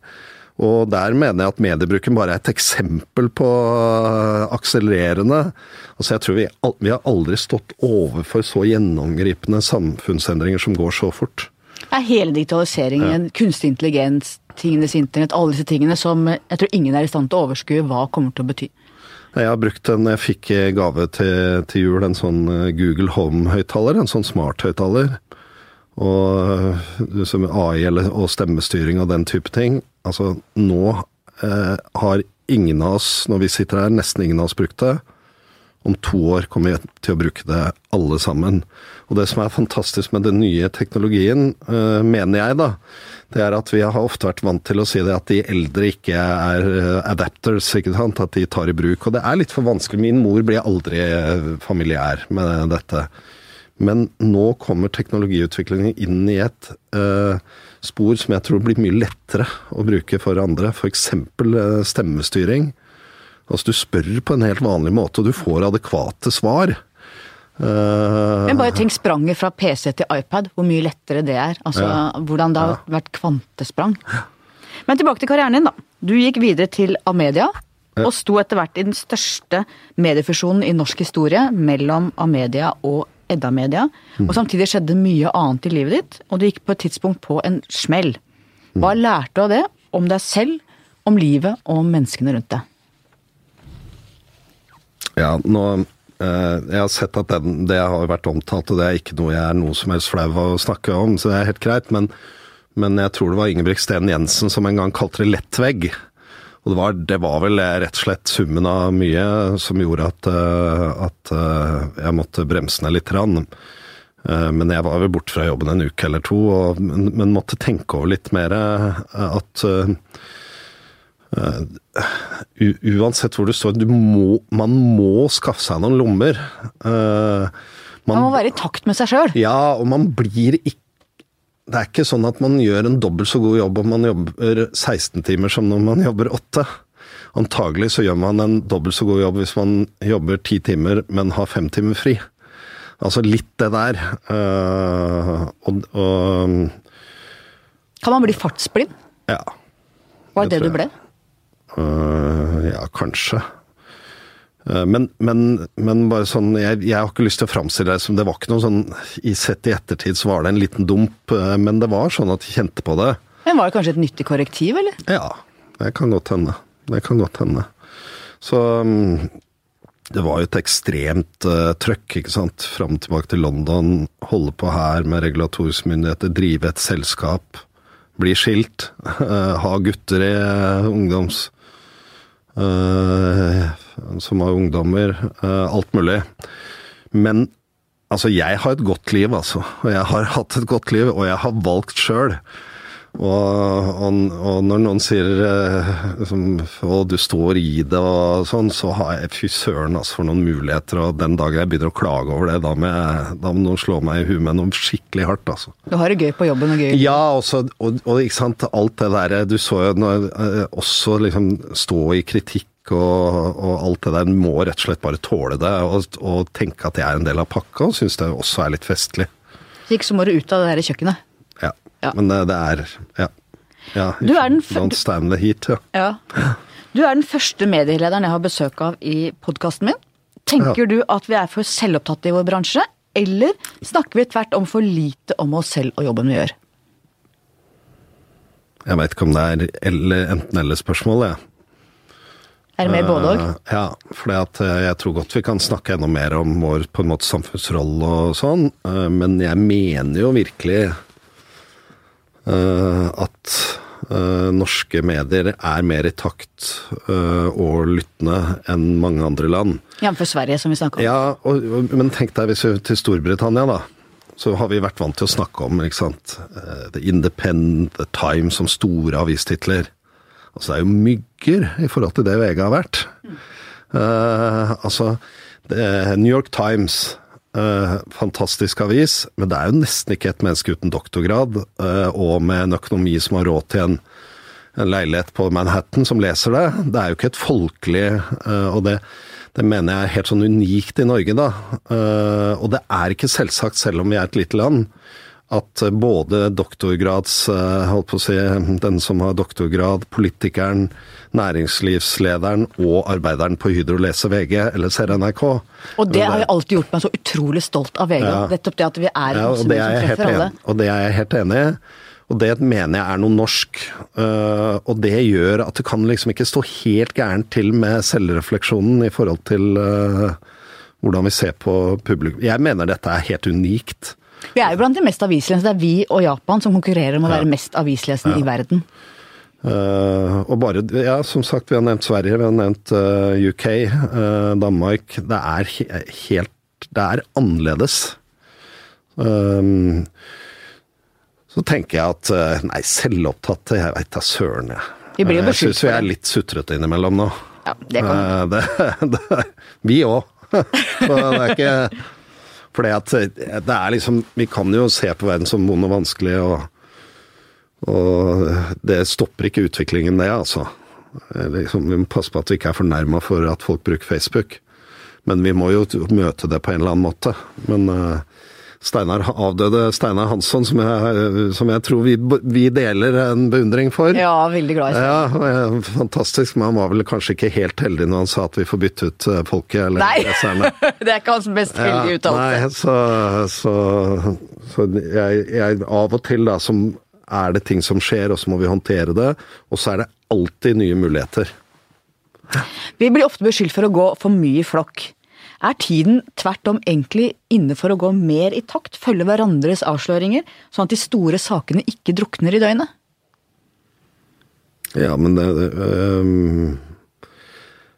Og der mener jeg at mediebruken bare er et eksempel på øh, akselererende. Altså jeg tror vi, vi har aldri stått overfor så gjennomgripende samfunnsendringer som går så fort. Er hele digitaliseringen, kunstig intelligens, tingenes internett, alle disse tingene som jeg tror ingen er i stand til å overskue hva kommer til å bety. Jeg har brukt en, jeg fikk gave til, til jul en sånn eh, Google Home-høyttaler, en sånn smart-høyttaler. Og eh, som AI eller, og stemmestyring og den type ting. Altså, nå eh, har ingen av oss, når vi sitter her, nesten ingen av oss brukt det. Om to år kommer vi til å bruke det alle sammen. Og det som er fantastisk med den nye teknologien, eh, mener jeg da, det er at vi har ofte vært vant til å si det at de eldre ikke er eh, adapters, ikke sant? at de tar i bruk. Og det er litt for vanskelig. Min mor ble aldri eh, familiær med dette. Men nå kommer teknologiutviklingen inn i et eh, spor som jeg tror blir mye lettere å bruke for andre. F.eks. Eh, stemmestyring. Altså Du spør på en helt vanlig måte, og du får adekvate svar. Eh, Men bare tenk spranget fra PC til iPad, hvor mye lettere det er. Altså hvordan det har vært kvantesprang. Men tilbake til karrieren din, da. Du gikk videre til Amedia, og sto etter hvert i den største mediefusjonen i norsk historie mellom Amedia og Edda Media. Og samtidig skjedde mye annet i livet ditt, og du gikk på et tidspunkt på en smell. Hva lærte du av det? Om deg selv, om livet og om menneskene rundt deg? Ja, nå eh, Jeg har sett at den, det har vært omtalt, og det er ikke noe jeg er noe som helst flau av å snakke om, så det er helt greit. Men, men jeg tror det var Ingebrigt Steen Jensen som en gang kalte det lettvegg. Og det var, det var vel rett og slett summen av mye som gjorde at, eh, at eh, jeg måtte bremse ned litt. Rann. Eh, Men jeg var vel borte fra jobben en uke eller to, og, men, men måtte tenke over litt mer at uh, uansett hvor du står, du må, man må skaffe seg noen lommer. Uh, Man må være i takt med seg sjøl. ja, og man blir ikke Det er ikke sånn at man gjør en dobbelt så god jobb om man jobber 16 timer som når man jobber 8. Antagelig så gjør man en dobbelt så god jobb hvis man jobber 10 timer, men har 5 timer fri. Altså litt det der. Uh, og, og Kan man bli fartsblind? ja. Var det Det det du ble? øh, ja, kanskje. Øh, Men, men, men bare sånn, jeg, jeg har ikke lyst til å framstille det som Det var ikke noe sånn i Sett i ettertid så var det en liten dump, øh, men det var sånn at jeg kjente på det. Men Var det kanskje et nyttig korrektiv, eller? Ja, det kan godt hende. Det kan godt hende. Så mm, det var jo et ekstremt uh, trøkk, ikke sant. Fram og tilbake til London, holde på her med regulatoriske myndigheter, drive et selskap, bli skilt, eh, ha gutter i uh, ungdoms... eh, som har ungdommer, eh, alt mulig. Men altså, jeg har et godt liv, altså. Og jeg har hatt et godt liv, og jeg har valgt sjøl. Og, og, og når noen sier eh, liksom, og du står i det og sånn, så har jeg fy søren altså, for noen muligheter. Og den dagen jeg begynner å klage over det, da må, jeg, da må noen slå meg i huet med noe skikkelig hardt, altså. Du har det gøy på jobben og gøy. Ja, også, og, og ikke sant, alt det der Du så jo når, eh, også liksom stå i kritikk og, og alt det der. Må rett og slett bare tåle det og, og tenke at jeg er en del av pakka, og synes det også er litt festlig. Så ikke så må du ut av det der kjøkkenet. Ja. Men det, det er Ja. ja Du den Don't stand the heat, ja. Ja. Du er den første medielederen jeg har besøk av i podkasten min. Tenker du at vi er for selvopptatte i vår bransje, eller snakker vi tvert om for lite om oss selv og jobben vi gjør? Jeg veit ikke om det er eller, enten-eller-spørsmål, jeg. Er det mer både òg? Uh, Ja, for jeg tror godt vi kan snakke enda mer om vår på en måte samfunnsrolle og sånn, uh, men jeg mener jo virkelig eh, at eh, norske medier er mer i takt eh, og lyttende enn mange andre land. Jf. Sverige, som vi snakka om. Ja, og, men tenk deg hvis vi til Storbritannia, da. Så har vi vært vant til å snakke om ikke sant? eh, The Independent, The Times som store avistitler. Altså det er jo mygger i forhold til det VG har vært. Eh, altså, det, New York Times, eh, fantastisk avis, men det er jo nesten ikke et menneske uten doktorgrad, uh, og med en økonomi som har råd til en, en leilighet på Manhattan som leser det. Det er jo ikke et folkelig uh, Og det, det mener jeg er helt sånn unikt i Norge, da. Og det er ikke selvsagt, selv om vi er et lite land, at både doktorgrads holdt på å si, Den som har doktorgrad, politikeren, næringslivslederen og arbeideren på Hydro lese VG eller ser NRK. Og det har jeg alltid gjort meg så utrolig stolt av VG. Ja. Nettopp det at vi er Ja, og det er jeg helt enig, og det er jeg helt enig i. Og det mener jeg er noe norsk. øh, og det gjør at det kan liksom ikke stå helt gærent til med selvrefleksjonen i forhold til øh, hvordan vi ser på publikum. Jeg mener dette er helt unikt. Vi er jo blant de mest avislesende. Det er vi og Japan som konkurrerer om å være mest avislesende i verden. Øh, og bare, ja, som sagt, vi har nevnt Sverige, vi har nevnt uh, UK, uh, Danmark. Det er he helt Det er annerledes. Um, så tenker jeg at Nei, selvopptatt, jeg veit da søren, jeg. Vi jeg syns vi er litt sutrete innimellom nå. Ja, det kan Eh, det, det, vi òg. Så det er ikke For det er liksom Vi kan jo se på verden som vond og vanskelig, og, og det stopper ikke utviklingen, det, altså. Eh, Liksom, vi må passe på at vi ikke er fornærma for at folk bruker Facebook. Men vi må jo møte det på en eller annen måte. Men uh, Steinar, avdøde Steinar Hansson, som jeg, som jeg tror vi, vi deler en beundring for. Ja, veldig glad i. Ja, fantastisk, men han var vel kanskje ikke helt heldig når han sa at vi får bytte ut eh, folket eller Nei! leserne. det er ikke hans mest heldige uttalelse. Nei, så, så, så jeg, jeg Av og til da, som er det ting som skjer, og så må vi håndtere det. Og så er det alltid nye muligheter. Vi blir ofte beskyldt for å gå for mye i flokk. Er tiden tvert om egentlig inne for å gå mer i takt, følge hverandres avsløringer, sånn at de store sakene ikke drukner i døgnet? Ja, men det, øh,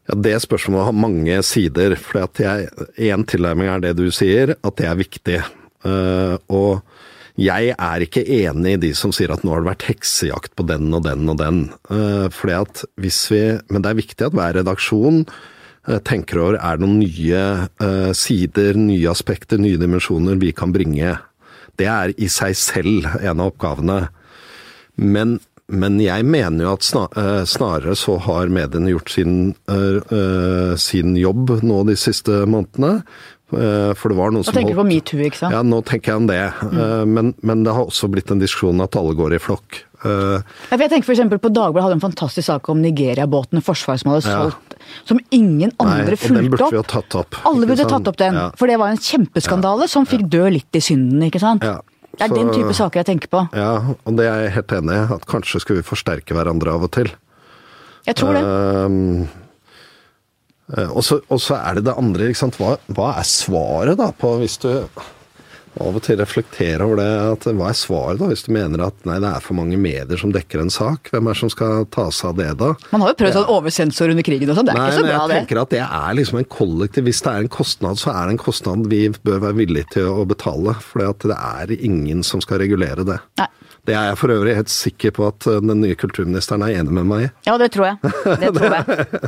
ja, det spørsmålet har mange sider. For én tilnærming er det du sier, at det er viktig. Uh, og jeg er ikke enig i de som sier at nå har det vært heksejakt på den og den og den. Uh, fordi at hvis vi, Men det er viktig at hver redaksjon uh, tenker over er det noen nye sider, nye aspekter, nye dimensjoner vi kan bringe. Det er i seg selv en av oppgavene. Men men jeg mener jo at eh, snarere så har mediene gjort sin, uh, sin jobb nå de siste månedene. Uh, for det var noen som Da tenker du på metoo, ikke sant? Ja, nå tenker jeg om det. Mm. Uh, men, men, det har også blitt en diskusjon at alle går i flokk. jeg tenker f.eks. på Dagbladet hadde en fantastisk sak om Nigeria-båten Forsvaret som hadde solgt, ja. som ingen andre Nei, fulgte den burde opp. Vi ha tatt opp. Alle burde tatt opp den, ja. for det var en kjempeskandale ja. som fikk dø litt i synden, ikke sant. Ja. Det er den type saker jeg tenker på. Ja, og det er jeg helt enig i. At kanskje skulle vi forsterke hverandre av og til. Jeg tror det. Uh, og så er det det andre, ikke sant. Hva, hva er svaret da på hvis du av og til reflekterer over det. at Hva er svaret, da, hvis du mener at nei, det er for mange medier som dekker en sak? Hvem er det som skal ta seg av det, da? Man har jo prøvd sånn oversensor under krigen og sånn, det er nei, ikke så bra, det. Jeg tenker at det er liksom en kollektiv Hvis det er en kostnad, så er det en kostnad vi bør være villige til å betale. For det er ingen som skal regulere det. Nei. Det er jeg for øvrig helt sikker på at eh, den nye kulturministeren er enig med meg i. Ja, det tror jeg. Det tror jeg.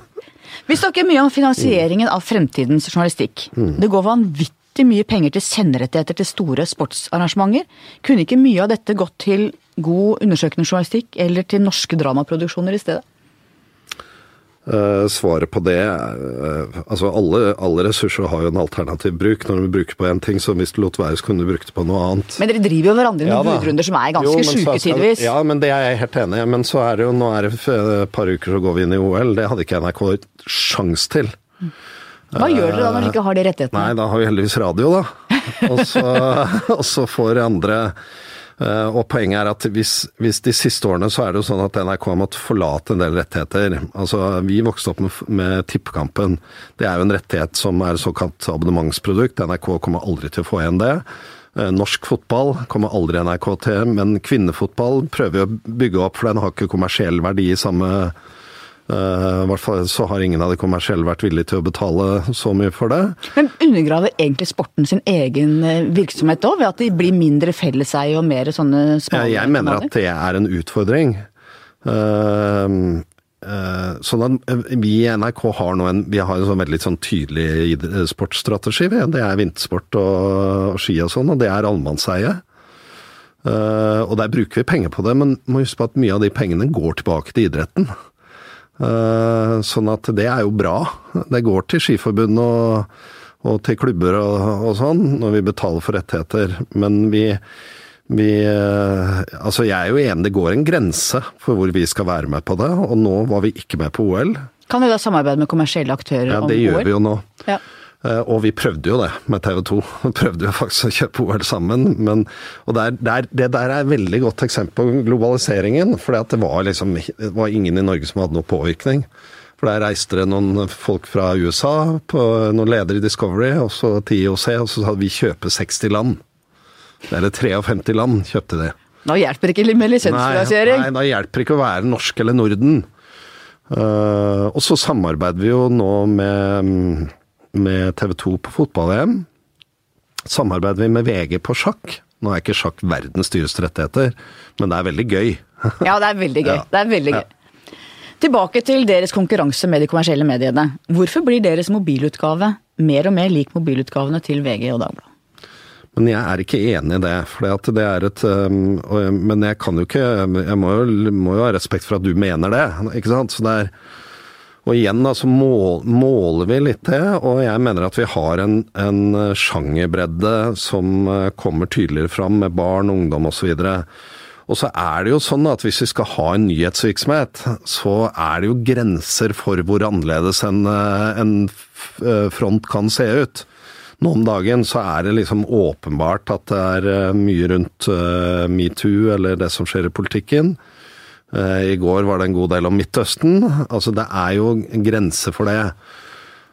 Vi snakker mye om finansieringen av fremtidens journalistikk. Mm. Det går vanvittig vanvittig mye penger til senderettigheter til store sportsarrangementer. Kunne ikke mye av dette gått til god undersøkende journalistikk eller til norske dramaproduksjoner i stedet? Uh, svaret på det uh, Altså, alle, alle, ressurser har jo en alternativ bruk. Når du bruker på én ting, så hvis du lot være, så kunne du brukt det på noe annet. Men dere driver jo hverandre ja, budrunder som er ganske sjuke tidvis. Ja, men det er jeg helt enig i. Men så er det jo, nå er det et par uker så går vi inn i OL. Det hadde ikke NRK sjans til. Hva Hva gjør dere da når dere ikke har de rettighetene? Nei, da har vi heldigvis radio, da. Og så får andre eh, og poenget er at hvis, hvis, de siste årene så er det jo sånn at NRK har måttet forlate en del rettigheter. Altså, Vi vokste opp med, med Tippekampen. Det er jo en rettighet som er såkalt abonnementsprodukt. NRK kommer aldri til å få igjen det. Eh, norsk fotball kommer aldri NRK til, men kvinnefotball prøver vi å bygge opp, for den har ikke kommersiell verdi i samme I hvert fall så har ingen av de kommersielle vært villige til å betale så mye for det. Men undergraver egentlig sporten sin egen eh, virksomhet òg, ved at de blir mindre felleseie og mer sånne smale Jeg mener at det er en utfordring. Uh, sånn at Vi i NRK har nå en, vi har en sånn veldig sånn tydelig sportsstrategi. Det er vintersport og, ski og sånn, og det er allmannseie. og der bruker vi penger på det, men må huske på at mye av de pengene går tilbake til idretten. Eh, sånn at det er jo bra. Det går til Skiforbundet og, og, til klubber og, og, sånn, når vi betaler for rettigheter. Men vi, vi eh, Altså, jeg er jo enig, det går en grense for hvor vi skal være med på det. Og nå var vi ikke med på OL. Kan vi da samarbeide med kommersielle aktører ja, om OL? Ja, det gjør vi jo nå. Ja. Eh, og vi prøvde jo det med TV 2. Vi prøvde jo faktisk å kjøpe OL sammen. Men, og der, der, det der er et veldig godt eksempel på globaliseringen. For det var liksom det var ingen i Norge som hadde noe påvirkning. For der reiste det noen folk fra USA, på noen ledere i Discovery, og så til IOC, og så hadde vi kjøpe 60 land. Eller 53 land kjøpte det. Nå hjelper det ikke med lisensfinansiering. Nei, nei, da hjelper det ikke å være norsk eller Norden. Uh, og så samarbeider vi jo nå med med TV 2 på fotball-EM. Samarbeider vi med VG på sjakk. Nå er ikke sjakk verdens dyreste rettigheter, men det er veldig gøy. ja, det er veldig gøy. Ja. Det er veldig gøy. Ja. Tilbake til deres konkurranse med de kommersielle mediene. Hvorfor blir deres mobilutgave mer og mer lik mobilutgavene til VG og Dagbladet? Men jeg er ikke enig i det. For det er et um, Men jeg kan jo ikke Jeg må jo, må jo ha respekt for at du mener det, ikke sant. Så det er og igjen da, så mål, måler vi litt det, og jeg mener at vi har en, en sjangerbredde som eh, kommer tydeligere fram med barn, ungdom osv. Og så er det jo sånn at hvis vi skal ha en nyhetsvirksomhet, så er det jo grenser for hvor annerledes en, eh, en eh, front kan se ut. Nå om dagen så er det liksom åpenbart at det er mye rundt metoo eller det som skjer i politikken. Eh, I går var det en god del om Midtøsten. Altså det er jo en grense for det.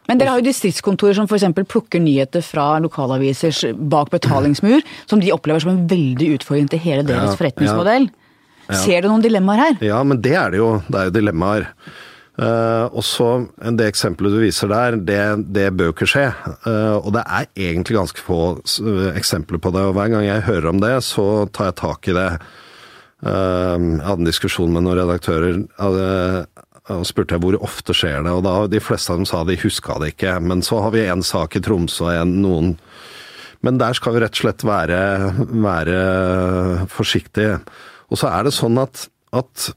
Men dere har jo distriktskontorer som f.eks. plukker nyheter fra lokalavisers bak betalingsmur, som de opplever som en veldig utfordring til hele deres ja, forretningsmodell. Ja. Ser du noen dilemmaer her? Ja, men det er det jo. Det er jo dilemmaer. Uh, og så Det eksempelet du viser der, det, det bør ikke skje. Uh, og det er egentlig ganske få eksempler på det. Og hver gang jeg hører om det, så tar jeg tak i det. Jeg hadde en diskusjon med noen redaktører og spurte jeg hvor ofte skjer det. Og da de fleste av dem sa de huska det ikke. Men så har vi en sak i Tromsø og en noen Men der skal vi rett og slett være, være forsiktige. Og så er det sånn at, at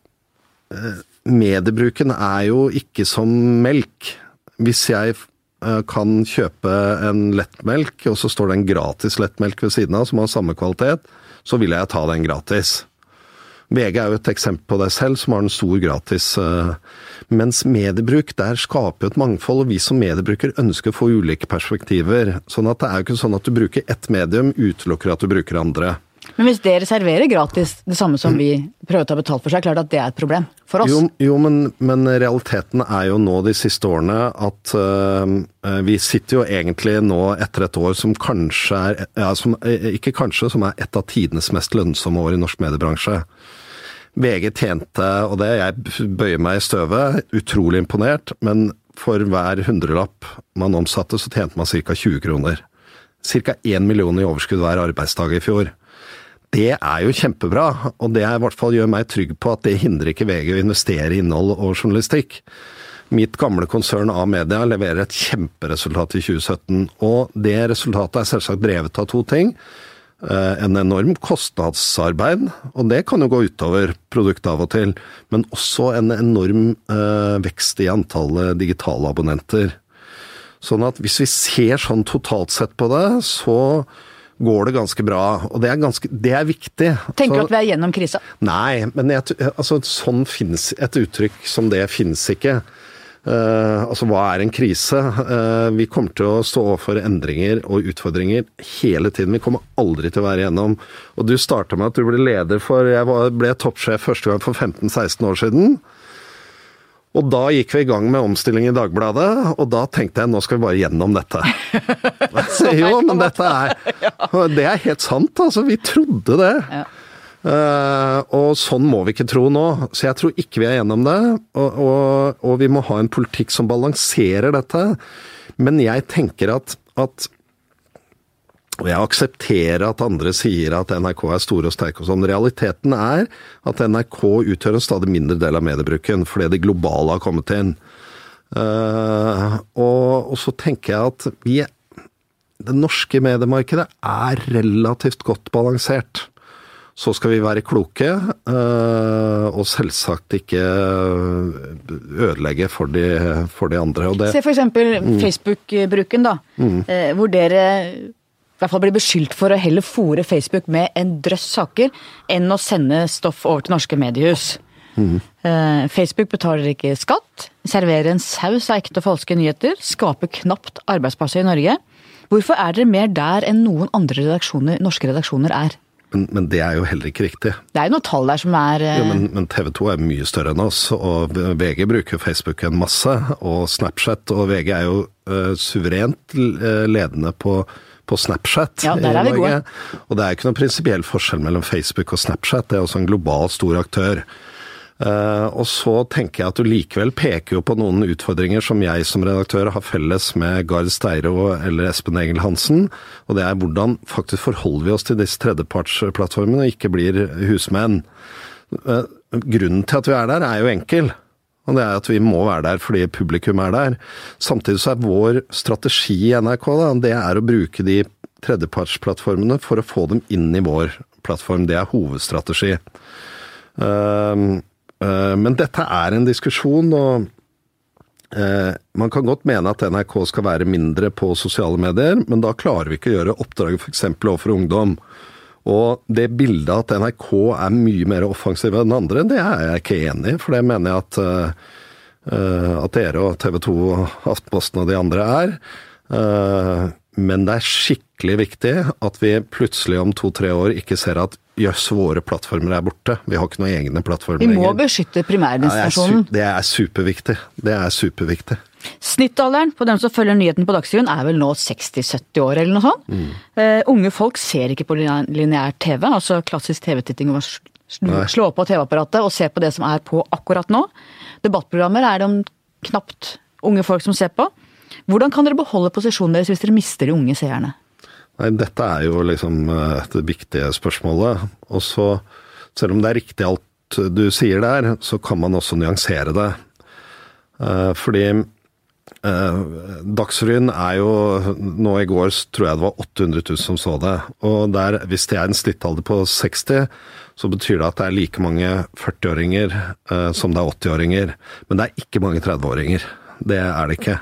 mediebruken er jo ikke som melk. Hvis jeg eh, kan kjøpe en lettmelk, og så står det en gratis lettmelk ved siden av som har samme kvalitet, så vil jeg ta den gratis. VG er jo et eksempel på det selv, som har en stor gratis. Eh, mens mediebruk, der skaper jo et mangfold, og vi som mediebruker ønsker å få ulike perspektiver. Sånn at det er jo ikke sånn at du bruker ett medium, utelukker at du bruker andre. Men hvis dere serverer gratis det samme som vi prøver å ta betalt for, så er det klart at det er et problem for oss. Jo, jo men, men, realiteten er jo nå de siste årene at uh, vi sitter jo egentlig nå etter et år som kanskje er ja, som, Ikke kanskje, som er et av tidenes mest lønnsomme år i norsk mediebransje. VG tjente, og det jeg bøyer meg i støvet, utrolig imponert, men for hver hundrelapp man omsatte, så tjente man ca. 20 kroner. Ca. 1 million i overskudd hver arbeidsdag i fjor. Det er jo kjempebra, og det i hvert fall gjør meg trygg på at det hindrer ikke VG å investere i innhold og journalistikk. Mitt gamle konsern A-media leverer et kjemperesultat i 2017, og det resultatet er selvsagt drevet av to ting. Eh, en enorm kostnadsarbeid, og det kan jo gå utover produktet av og til, men også en enorm eh, vekst i antallet digitale abonnenter. Sånn at hvis vi ser sånn totalt sett på det, så går det ganske bra. Og det er, ganske, det er viktig. Tenker du at vi er gjennom krisa? Nei, men jeg, altså, sånn finnes et uttrykk som det finnes ikke. Uh, altså hva er en krise? Uh, vi kommer til å stå overfor endringer og utfordringer hele tiden. Vi kommer aldri til å være igjennom. Og du starta med at du ble leder for Jeg var, ble toppsjef første gang for 15-16 år siden. Og da gikk vi i gang med omstilling i Dagbladet, og da tenkte jeg nå skal vi bare gjennom dette. jo, men dette er Det er helt sant, altså. Vi trodde det. Ja. Uh, og sånn må vi ikke tro nå. Så jeg tror ikke vi er gjennom det. Og, og, og vi må ha en politikk som balanserer dette. Men jeg tenker at, at og jeg aksepterer at andre sier at NRK er store og sterke og sånn. Realiteten er at NRK utgjør en stadig mindre del av mediebruken, fordi det globale har kommet inn. Uh, og, og, så tenker jeg at vi Det norske mediemarkedet er relativt godt balansert. Så skal vi være kloke, uh, og selvsagt ikke ødelegge for de, for de andre. Det, Se eksempel mm. Facebook-bruken, da. Mm. Uh, hvor dere i hvert fall blir beskyldt for å heller fòre Facebook med en drøss saker, enn å sende stoff over til norske mediehus. Mm. Facebook betaler ikke skatt, serverer en saus av ekte og falske nyheter, skaper knapt arbeidsplasser i Norge. Hvorfor er dere mer der enn noen andre redaksjoner, norske redaksjoner er? Men, men, det er jo heller ikke riktig. Det er jo noen tall der som er ja, men, men, TV 2 er mye større enn oss, og VG bruker Facebook en masse. Og Snapchat, og VG er jo uh, suverent ledende på på Snapchat ja, der er vi Gode. Og det er ikke noen prinsipiell forskjell mellom Facebook og Snapchat, det er også en global stor aktør. Uh, og så tenker jeg at du likevel peker jo på noen utfordringer som jeg som redaktør har felles med Gard Steiro eller Espen Egil Hansen. Og det er hvordan faktisk forholder vi oss til disse tredjepartsplattformene og ikke blir husmenn. Uh, grunnen til at vi er der er jo enkel. Og det er at vi må være der fordi publikum er der. Samtidig så er vår strategi i NRK da, det er å bruke de tredjepartsplattformene for å få dem inn i vår plattform. Det er hovedstrategi. Uh, men dette er en diskusjon, og uh, man kan godt mene at NRK skal være mindre på sosiale medier, men da klarer vi ikke å gjøre oppdraget f.eks. overfor ungdom. Og det bildet at NRK er mye mer offensive enn andre, det er jeg ikke enig i. For det mener jeg at, uh, at dere og TV 2 og Aftenposten og de andre er. Men det er skikkelig viktig at vi plutselig om to-tre år ikke ser at jøss, våre plattformer er borte. Vi har ikke noen egne plattformer lenger. Vi må lenger. beskytte primærdestinasjonen. Ja, det er superviktig. Det er superviktig. Snittalderen på dem som følger nyheten på Dagsrevyen er vel nå 60-70 år eller noe sånt. Mm. Uh, unge folk ser ikke på lineær TV, altså klassisk TV-titting Slå, slå på TV-apparatet og se på det som er på akkurat nå. Debattprogrammer er det om knapt unge folk som ser på. Hvordan kan dere beholde posisjonen deres hvis dere mister de unge seerne? Nei, dette er jo liksom eh, det viktige spørsmålet. Og så, selv om det er riktig alt du sier der, så kan man også nyansere det. Eh, Fordi eh, Dagsrevyen er jo Nå i går tror jeg det var 800 000 som så det. Og der, hvis det er en snittalder på 60, så betyr det at det er like mange 40-åringer eh, som det er 80-åringer. Men det er ikke mange 30-åringer. Det er det ikke.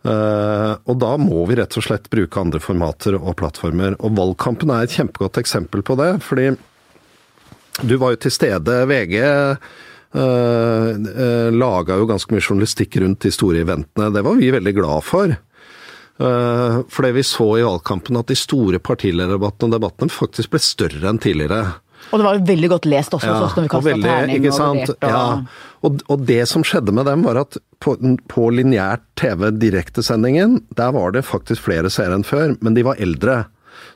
Eh, og da må vi rett og slett bruke andre formater og plattformer. Og valgkampen er et kjempegodt eksempel på det. fordi du var jo til stede. VG uh, laga jo ganske mye journalistikk rundt de store eventene. Det var vi veldig glad for. Uh, det vi så i valgkampen at de store partilederdebattene og debattene faktisk ble større enn tidligere. Og det var jo veldig godt lest også, hos oss når vi kasta terning og vurderte og Ja. Og, og det som skjedde med dem, var at på, på lineært TV, direktesendingen, der var det faktisk flere seere enn før, men de var eldre.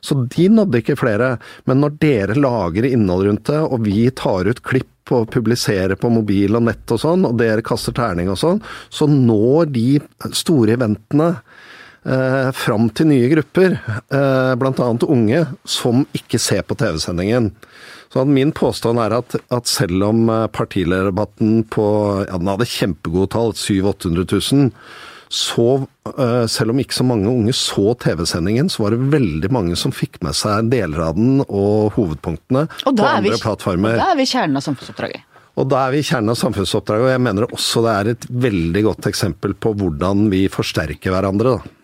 Så de nådde ikke flere. Men når dere lager innhold rundt det, og vi tar ut klipp og publiserer på mobil og nett og sånn, og dere kaster terning og sånn, så når de store eventene eh, fram til nye grupper, eh, bl.a. unge, som ikke ser på TV-sendingen. Så min påstand er at, at selv om eh, partilederdebatten på ja, den hadde kjempegode tall, 700 000-800 000, så eh, selv om ikke så mange unge så TV-sendingen, så var det veldig mange som fikk med seg deler av den og hovedpunktene Og på er vi, andre plattformer. da er vi kjernen av samfunnsoppdraget. Og da er vi i kjernen av samfunnsoppdraget, og jeg mener også det er et veldig godt eksempel på hvordan vi forsterker hverandre. da.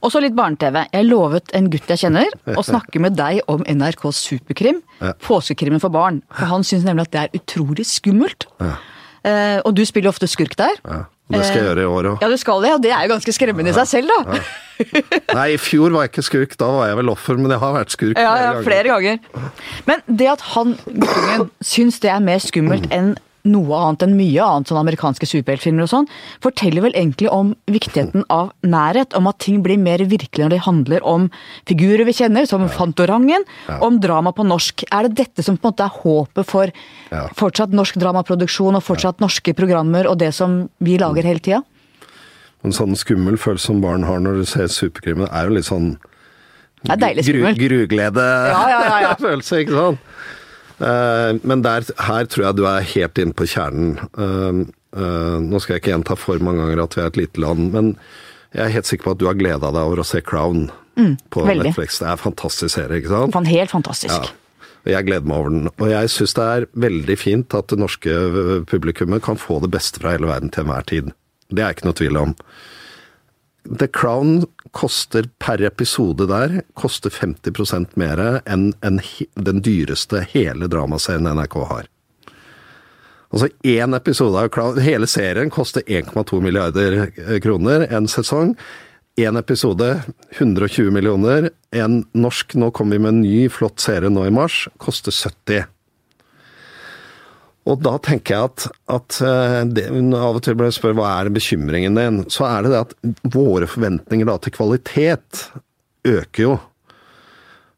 Og så litt barne-TV. Jeg lovet en gutt jeg kjenner å snakke med deg om NRK Superkrim. Ja. Påskekrimmen for barn. For han syns nemlig at det er utrolig skummelt. Ja. Eh, og du spiller ofte skurk der. Ja, det skal jeg gjøre i år òg. Ja, du skal det, og det er jo ganske skremmende i seg selv, da. Nei, i fjor var jeg ikke skurk, da var jeg vel offer, men jeg har vært skurk Ja, ja, flere ganger. Men det at han, guttungen, syns det er mer skummelt enn noe annet enn mye annet, sånn amerikanske superheltfilmer og sånn, forteller vel egentlig om viktigheten av nærhet, om at ting blir mer virkelig når det handler om figurer vi kjenner, som Fantorangen, om drama på norsk. Er det dette som på en måte er håpet for Ja. fortsatt norsk dramaproduksjon og fortsatt norske programmer og det som vi lager hele tida? En sånn skummel følelse som barn har når du ser superkrimmen, er jo litt sånn Det er deilig skummelt. Gru, gruglede Ja, ja, ja, ja. ikke sant? Eh, men der, her tror jeg du er helt inne på kjernen. Eh, eh, nå skal jeg ikke gjenta for mange ganger at vi er et lite land, men jeg er helt sikker på at du har gleda deg over å se Crown på Mm, veldig. Netflix. Det er en fantastisk serie, ikke sant? Fan, helt fantastisk. Ja. Og jeg gleder meg over den. Og jeg syns det er veldig fint at det norske publikummet kan få det beste fra hele verden til enhver tid. Det er ikke noe tvil om. The Crown koster per episode der koster 50% mer enn enn den dyreste hele dramaserien NRK har. Altså én episode av Hele serien koster 1,2 milliarder eh, kroner en sesong. Én episode 120 millioner. En norsk Nå kommer vi med en ny, flott serie nå i mars. Koster 70. Og da tenker jeg at, at eh, det, av og til blir jeg spurt hva er bekymringen din, så er det det at våre forventninger da til kvalitet øker jo.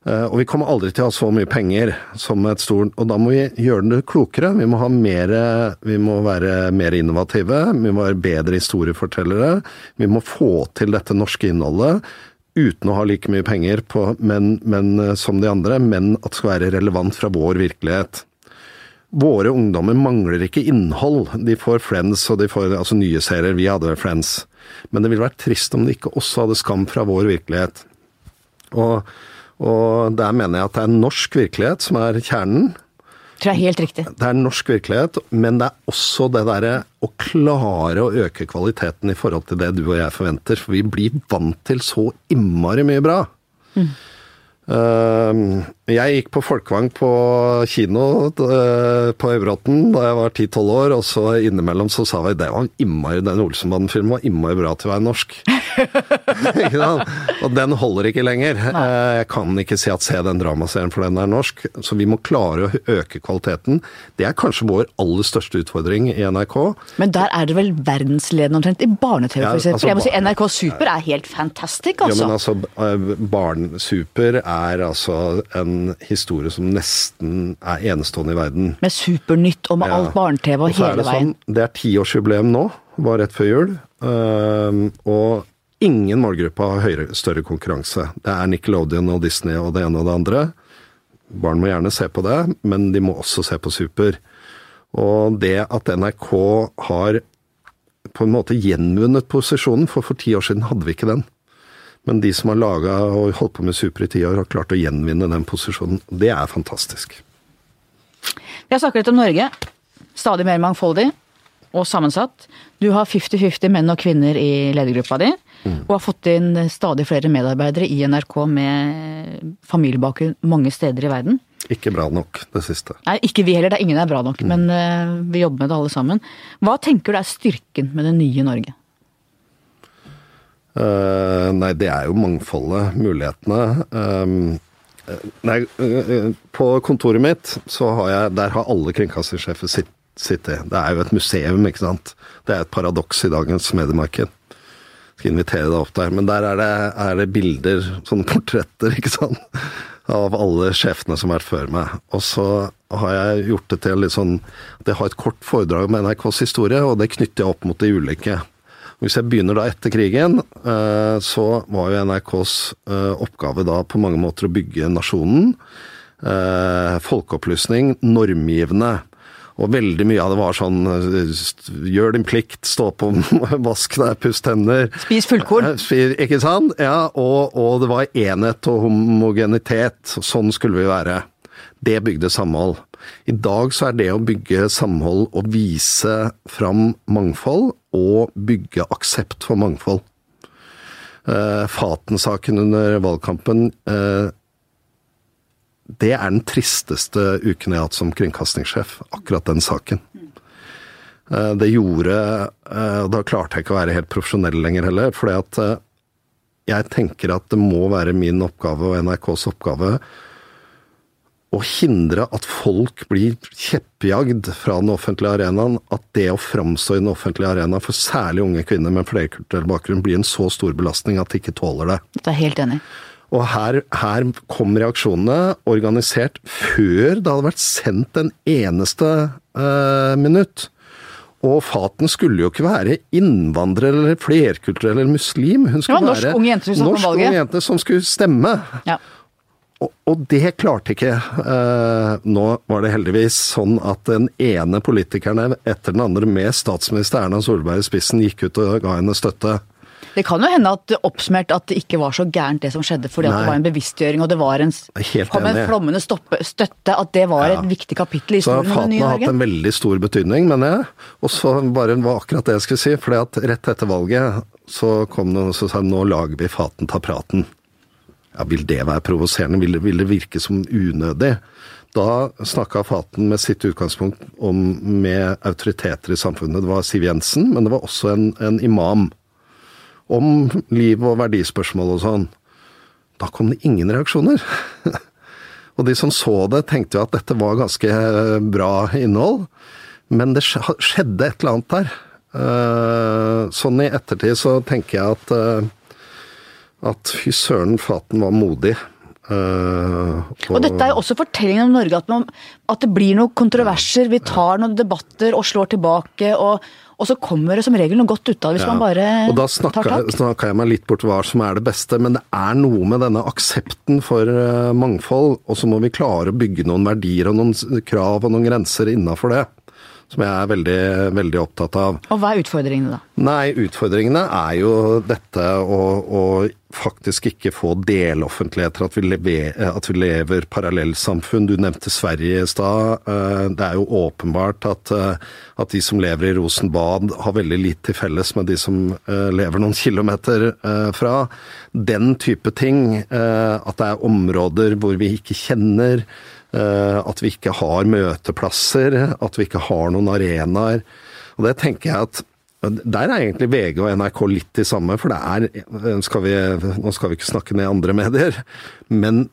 Eh, Og vi kommer aldri til å ha så mye penger som et stort Og da må vi gjøre det klokere. Vi må, ha mer, vi må være mer innovative, vi må være bedre historiefortellere. Vi må få til dette norske innholdet uten å ha like mye penger på, men, men, eh, som de andre, men at det skal være relevant fra vår virkelighet. Våre ungdommer mangler ikke innhold. De får Friends og de får altså nye serier. Vi hadde Friends. Men det ville vært trist om de ikke også hadde Skam fra vår virkelighet. Og, og der mener jeg at det er norsk virkelighet som er kjernen. Tror jeg er helt riktig. Det er norsk virkelighet, men det er også det derre å klare å øke kvaliteten i forhold til det du og jeg forventer. For vi blir vant til så innmari mye bra. Eh, jeg gikk på Folkvang på kino eh, på Øybråten da jeg var 10-12 år, og så innimellom så sa vi det var innmari, den Olsenbanden-filmen var innmari bra til å være norsk. Og den holder ikke lenger. Eh, jeg kan ikke si at se den dramaserien, for den er norsk. Så vi må klare å øke kvaliteten. Det er kanskje vår aller største utfordring i NRK. Men der er det vel verdensledende omtrent i barne-TV, Ja, altså, jeg må si NRK Super er helt fantastic, Ja, altså. men altså, eh, Barnsuper er altså en historie som nesten er enestående i verden. Med Supernytt og med Ja. alt barne-TV og Og er hele det veien. Sånn, det er tiårsjubileum nå, var rett før jul. ehm, og ingen målgruppe har høyere, større konkurranse. Det er Nickelodeon og Disney og det ene og det andre. Barn må gjerne se på det, men de må også se på Super. Og det at NRK har på en måte gjenvunnet posisjonen, for for ti år siden hadde vi ikke den. Men de som har laga og holdt på med Super i ti år, har klart å gjenvinne den posisjonen. Det er fantastisk. Vi har snakket litt om Norge. Stadig mer mangfoldig og sammensatt. Du har 50-50 menn og kvinner i ledergruppa di. Mm. Og har fått inn stadig flere medarbeidere i NRK med familiebakgrunn mange steder i verden. Ikke bra nok, det siste. Nei, ikke vi heller, det er ingen er bra nok, men eh, vi jobber med det alle sammen. Hva tenker du er styrken med det nye Norge? Eh, nei, det er jo mangfoldet, mulighetene. Um, eh, nei, eh, på kontoret mitt, så har jeg Der har alle kringkastingssjefer sitt- sittet. Det er jo et museum, ikke sant. Det er et paradoks i dagens mediemarked. Skal invitere deg opp der. Men der er det, er det bilder, sånne portretter, ikke sant. Av alle sjefene som har vært før meg. Og så har jeg gjort det til litt sånn jeg har et kort foredrag om NRKs historie, og det knytter jeg opp mot de ulike. Hvis jeg begynner da etter krigen, eh, så var jo NRKs eh, oppgave da på mange måter å bygge nasjonen. eh, Folkeopplysning, normgivende. Og veldig mye av det var sånn gjør din plikt, stå på, vask deg, pust tenner. Spis fullkorn. Ikke sant? Ja, og, og det var enhet og homogenitet. Sånn skulle vi være. Det bygde samhold. I dag så er det å bygge samhold og vise fram mangfold og bygge aksept for mangfold. Eh, Faten-saken under valgkampen eh, det er den tristeste uken jeg har hatt som kringkastingssjef. Akkurat den saken. Eh, Det gjorde Da klarte jeg ikke å være helt profesjonell lenger heller. fordi at jeg tenker at det må være min oppgave og NRKs oppgave å hindre at folk blir kjeppjagd fra den offentlige arenaen. At det å framstå i den offentlige arenaen for særlig unge kvinner med flerkulturell bakgrunn blir en så stor belastning at de ikke tåler det. Det er helt enig. Og her, her kom reaksjonene organisert før det hadde vært sendt en eneste eh, minutt. Og Faten skulle jo ikke være innvandrer eller flerkulturell eller muslim. Hun skulle ja, norsk være ung jente norsk ung jente som skulle stemme. Ja. Og, det klarte ikke. Eh, nå var det heldigvis sånn at den ene politikeren etter den andre med statsminister Erna Solberg i spissen gikk ut og ga henne støtte. Det kan jo hende at oppsummert at det ikke var så gærent det som skjedde, fordi at det var en bevisstgjøring og det var en, kom en flommende stoppe, støtte, at det var Ja. et viktig kapittel i historien om Nye det Faten nye har hatt en veldig stor betydning, mener jeg. Og så bare var akkurat det jeg skulle si. for rett etter valget så kom det noen som sa nå lager vi Faten ta praten. Ja, Vil det være provoserende? Vil vil det virke som unødig? Da snakka Faten med sitt utgangspunkt om med autoriteter i samfunnet. Det var Siv Jensen, men det var også en, en imam. Om liv og verdispørsmål og sånn. Da kom det ingen reaksjoner. Og de som så det, tenkte jo at dette var ganske eh, bra innhold. Men det skjedde et eller annet der. Eh, Sånn i ettertid så tenker jeg at eh, at fy søren, Faten var modig. Uh, Og dette er jo også fortellingen om Norge, at, man, at det blir noen kontroverser, vi tar noen debatter og slår tilbake, og, og så kommer det som regel noe godt ut av hvis Ja, man bare og da tar snakka, tak. snakka jeg meg litt bort hva som er det beste, men det er noe med denne aksepten for eh, mangfold, og så må vi klare å bygge noen verdier og noen krav og noen grenser innafor det. Som jeg er veldig, veldig opptatt av. Og hva er utfordringene da? Nei, utfordringene er jo dette å, å faktisk ikke få deloffentligheter, at vi, lever, at vi lever parallellsamfunn. Du nevnte Sverige i stad. Eh, Det er jo åpenbart at, eh, at de som lever i Rosenbad har veldig lite til felles med de som eh, lever noen kilometer fra. Den type ting. At det er områder hvor vi ikke kjenner. Eh, At vi ikke har møteplasser. At vi ikke har noen arenaer. Og det tenker jeg at Der er egentlig VG og NRK litt de samme, for det er skal vi, Nå skal vi ikke snakke ned andre medier, men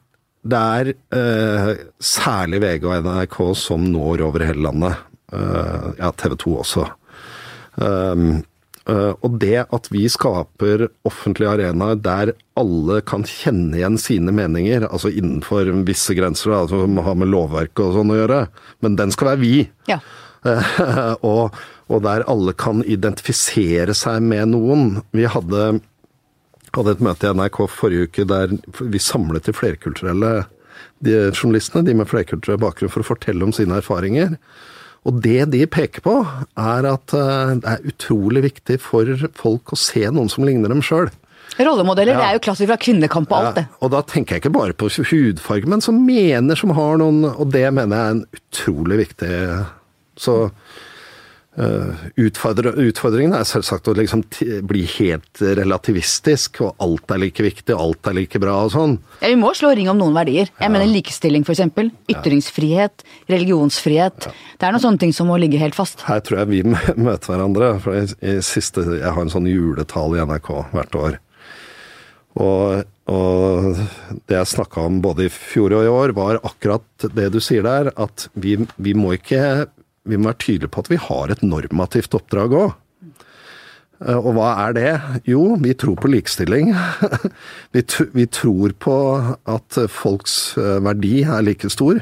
det er eh, særlig VG og NRK som når over hele landet. Eh, ja, TV 2 også. Um, og det at vi skaper offentlige arenaer der alle kan kjenne igjen sine meninger, altså innenfor visse grenser, altså som har med lovverket og sånn å gjøre, men den skal være vi. Ja. Uh, og, og, der alle kan identifisere seg med noen. Vi hadde, hadde et møte i NRK forrige uke der vi samlet de flerkulturelle de journalistene, de med flerkulturell bakgrunn, for å fortelle om sine erfaringer. Og det de peker på, er at eh, det er utrolig viktig for folk å se noen som ligner dem sjøl. Rollemodeller ja. det er jo klassisk fra kvinnekamp og alt, det. Ja, og da tenker jeg ikke bare på hudfarge, men som mener, som har noen Og det mener jeg er en utrolig viktig Så utfordringen er selvsagt å liksom bli helt relativistisk, og alt er like viktig, og alt er like bra og sånn. Ja, Vi må slå ring om noen verdier. Jeg ja. mener likestilling f.eks. Ytringsfrihet, religionsfrihet. Ja. Det er noen sånne ting som må ligge helt fast. Her tror jeg vi møter hverandre. for i, i siste, Jeg har en sånn juletale i NRK hvert år. Og, og det jeg snakka om både i fjor og i år, var akkurat det du sier der, at vi, vi må ikke vi må være tydelige på at vi har et normativt oppdrag òg. Eh, og hva er det? Jo, vi tror på likestilling. Vi, vi, tror på at folks eh, verdi er like stor.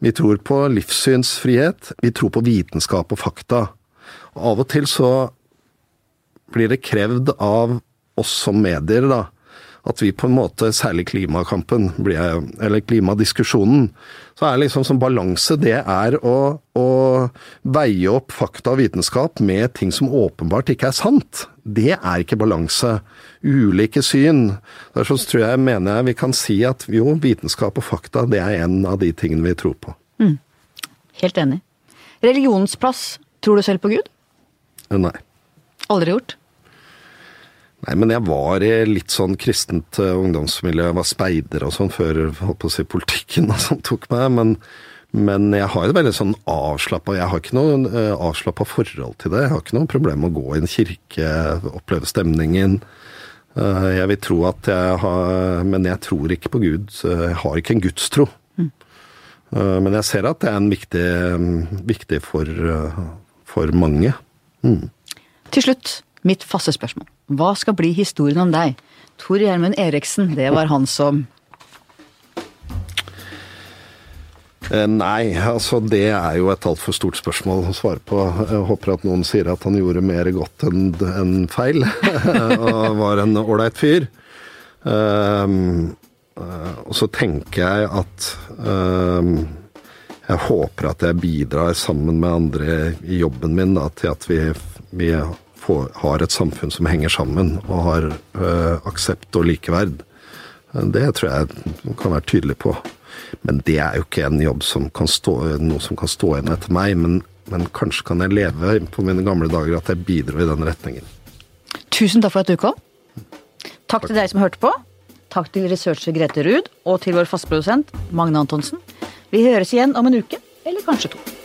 Vi tror på livssynsfrihet. Vi tror på vitenskap og fakta. Og av og til så blir det krevd av oss som medier, da, at vi på en måte, særlig klimakampen, eller klimadiskusjonen, så er liksom som balanse det er å, å, veie opp fakta og vitenskap med ting som åpenbart ikke er sant. Det er ikke balanse. Ulike syn. Derfor tror jeg, mener jeg vi kan si at jo, vitenskap og fakta det er en av de tingene vi tror på. Mm. Helt enig. Religionens plass, tror du selv på Gud? Nei. Aldri gjort? Nei, men jeg var i litt sånn kristent uh, ungdomsmiljø. Jeg var speider og sånn før holdt på å si, politikken og sånn tok meg. Men, men jeg har et veldig sånn avslappa Jeg har ikke noe uh, avslappa forhold til det. Jeg har ikke noe problem med å gå i en kirke, oppleve stemningen. Uh, jeg vil tro at jeg har Men jeg tror ikke på Gud. Jeg har ikke en gudstro. Mm. Men jeg ser at det er en viktig, um, viktig for, for mange. Mm. Til slutt, mitt faste spørsmål. Hva skal bli historien om deg? Tor Gjermund Eriksen, det var han som eh, Nei, altså det er jo et altfor stort spørsmål å svare på. Jeg håper at noen sier at han gjorde mer godt enn en feil, og var en ålreit fyr. Um, og så tenker jeg at um, jeg håper at jeg bidrar sammen med andre i jobben min da, til at vi, vi får, har et samfunn som henger sammen, og har øh, aksept og likeverd. Det tror jeg man kan være tydelig på. Men det er jo ikke en jobb som kan stå, noe som kan stå igjen etter meg. Men, men kanskje kan jeg leve på mine gamle dager at jeg bidro i den retningen. Tusen takk for at du kom. Takk, takk. til deg som hørte på. Takk til researcher Grete Ruud og til vår fastprodusent Magne Antonsen. Vi høres igjen om en uke, eller kanskje to.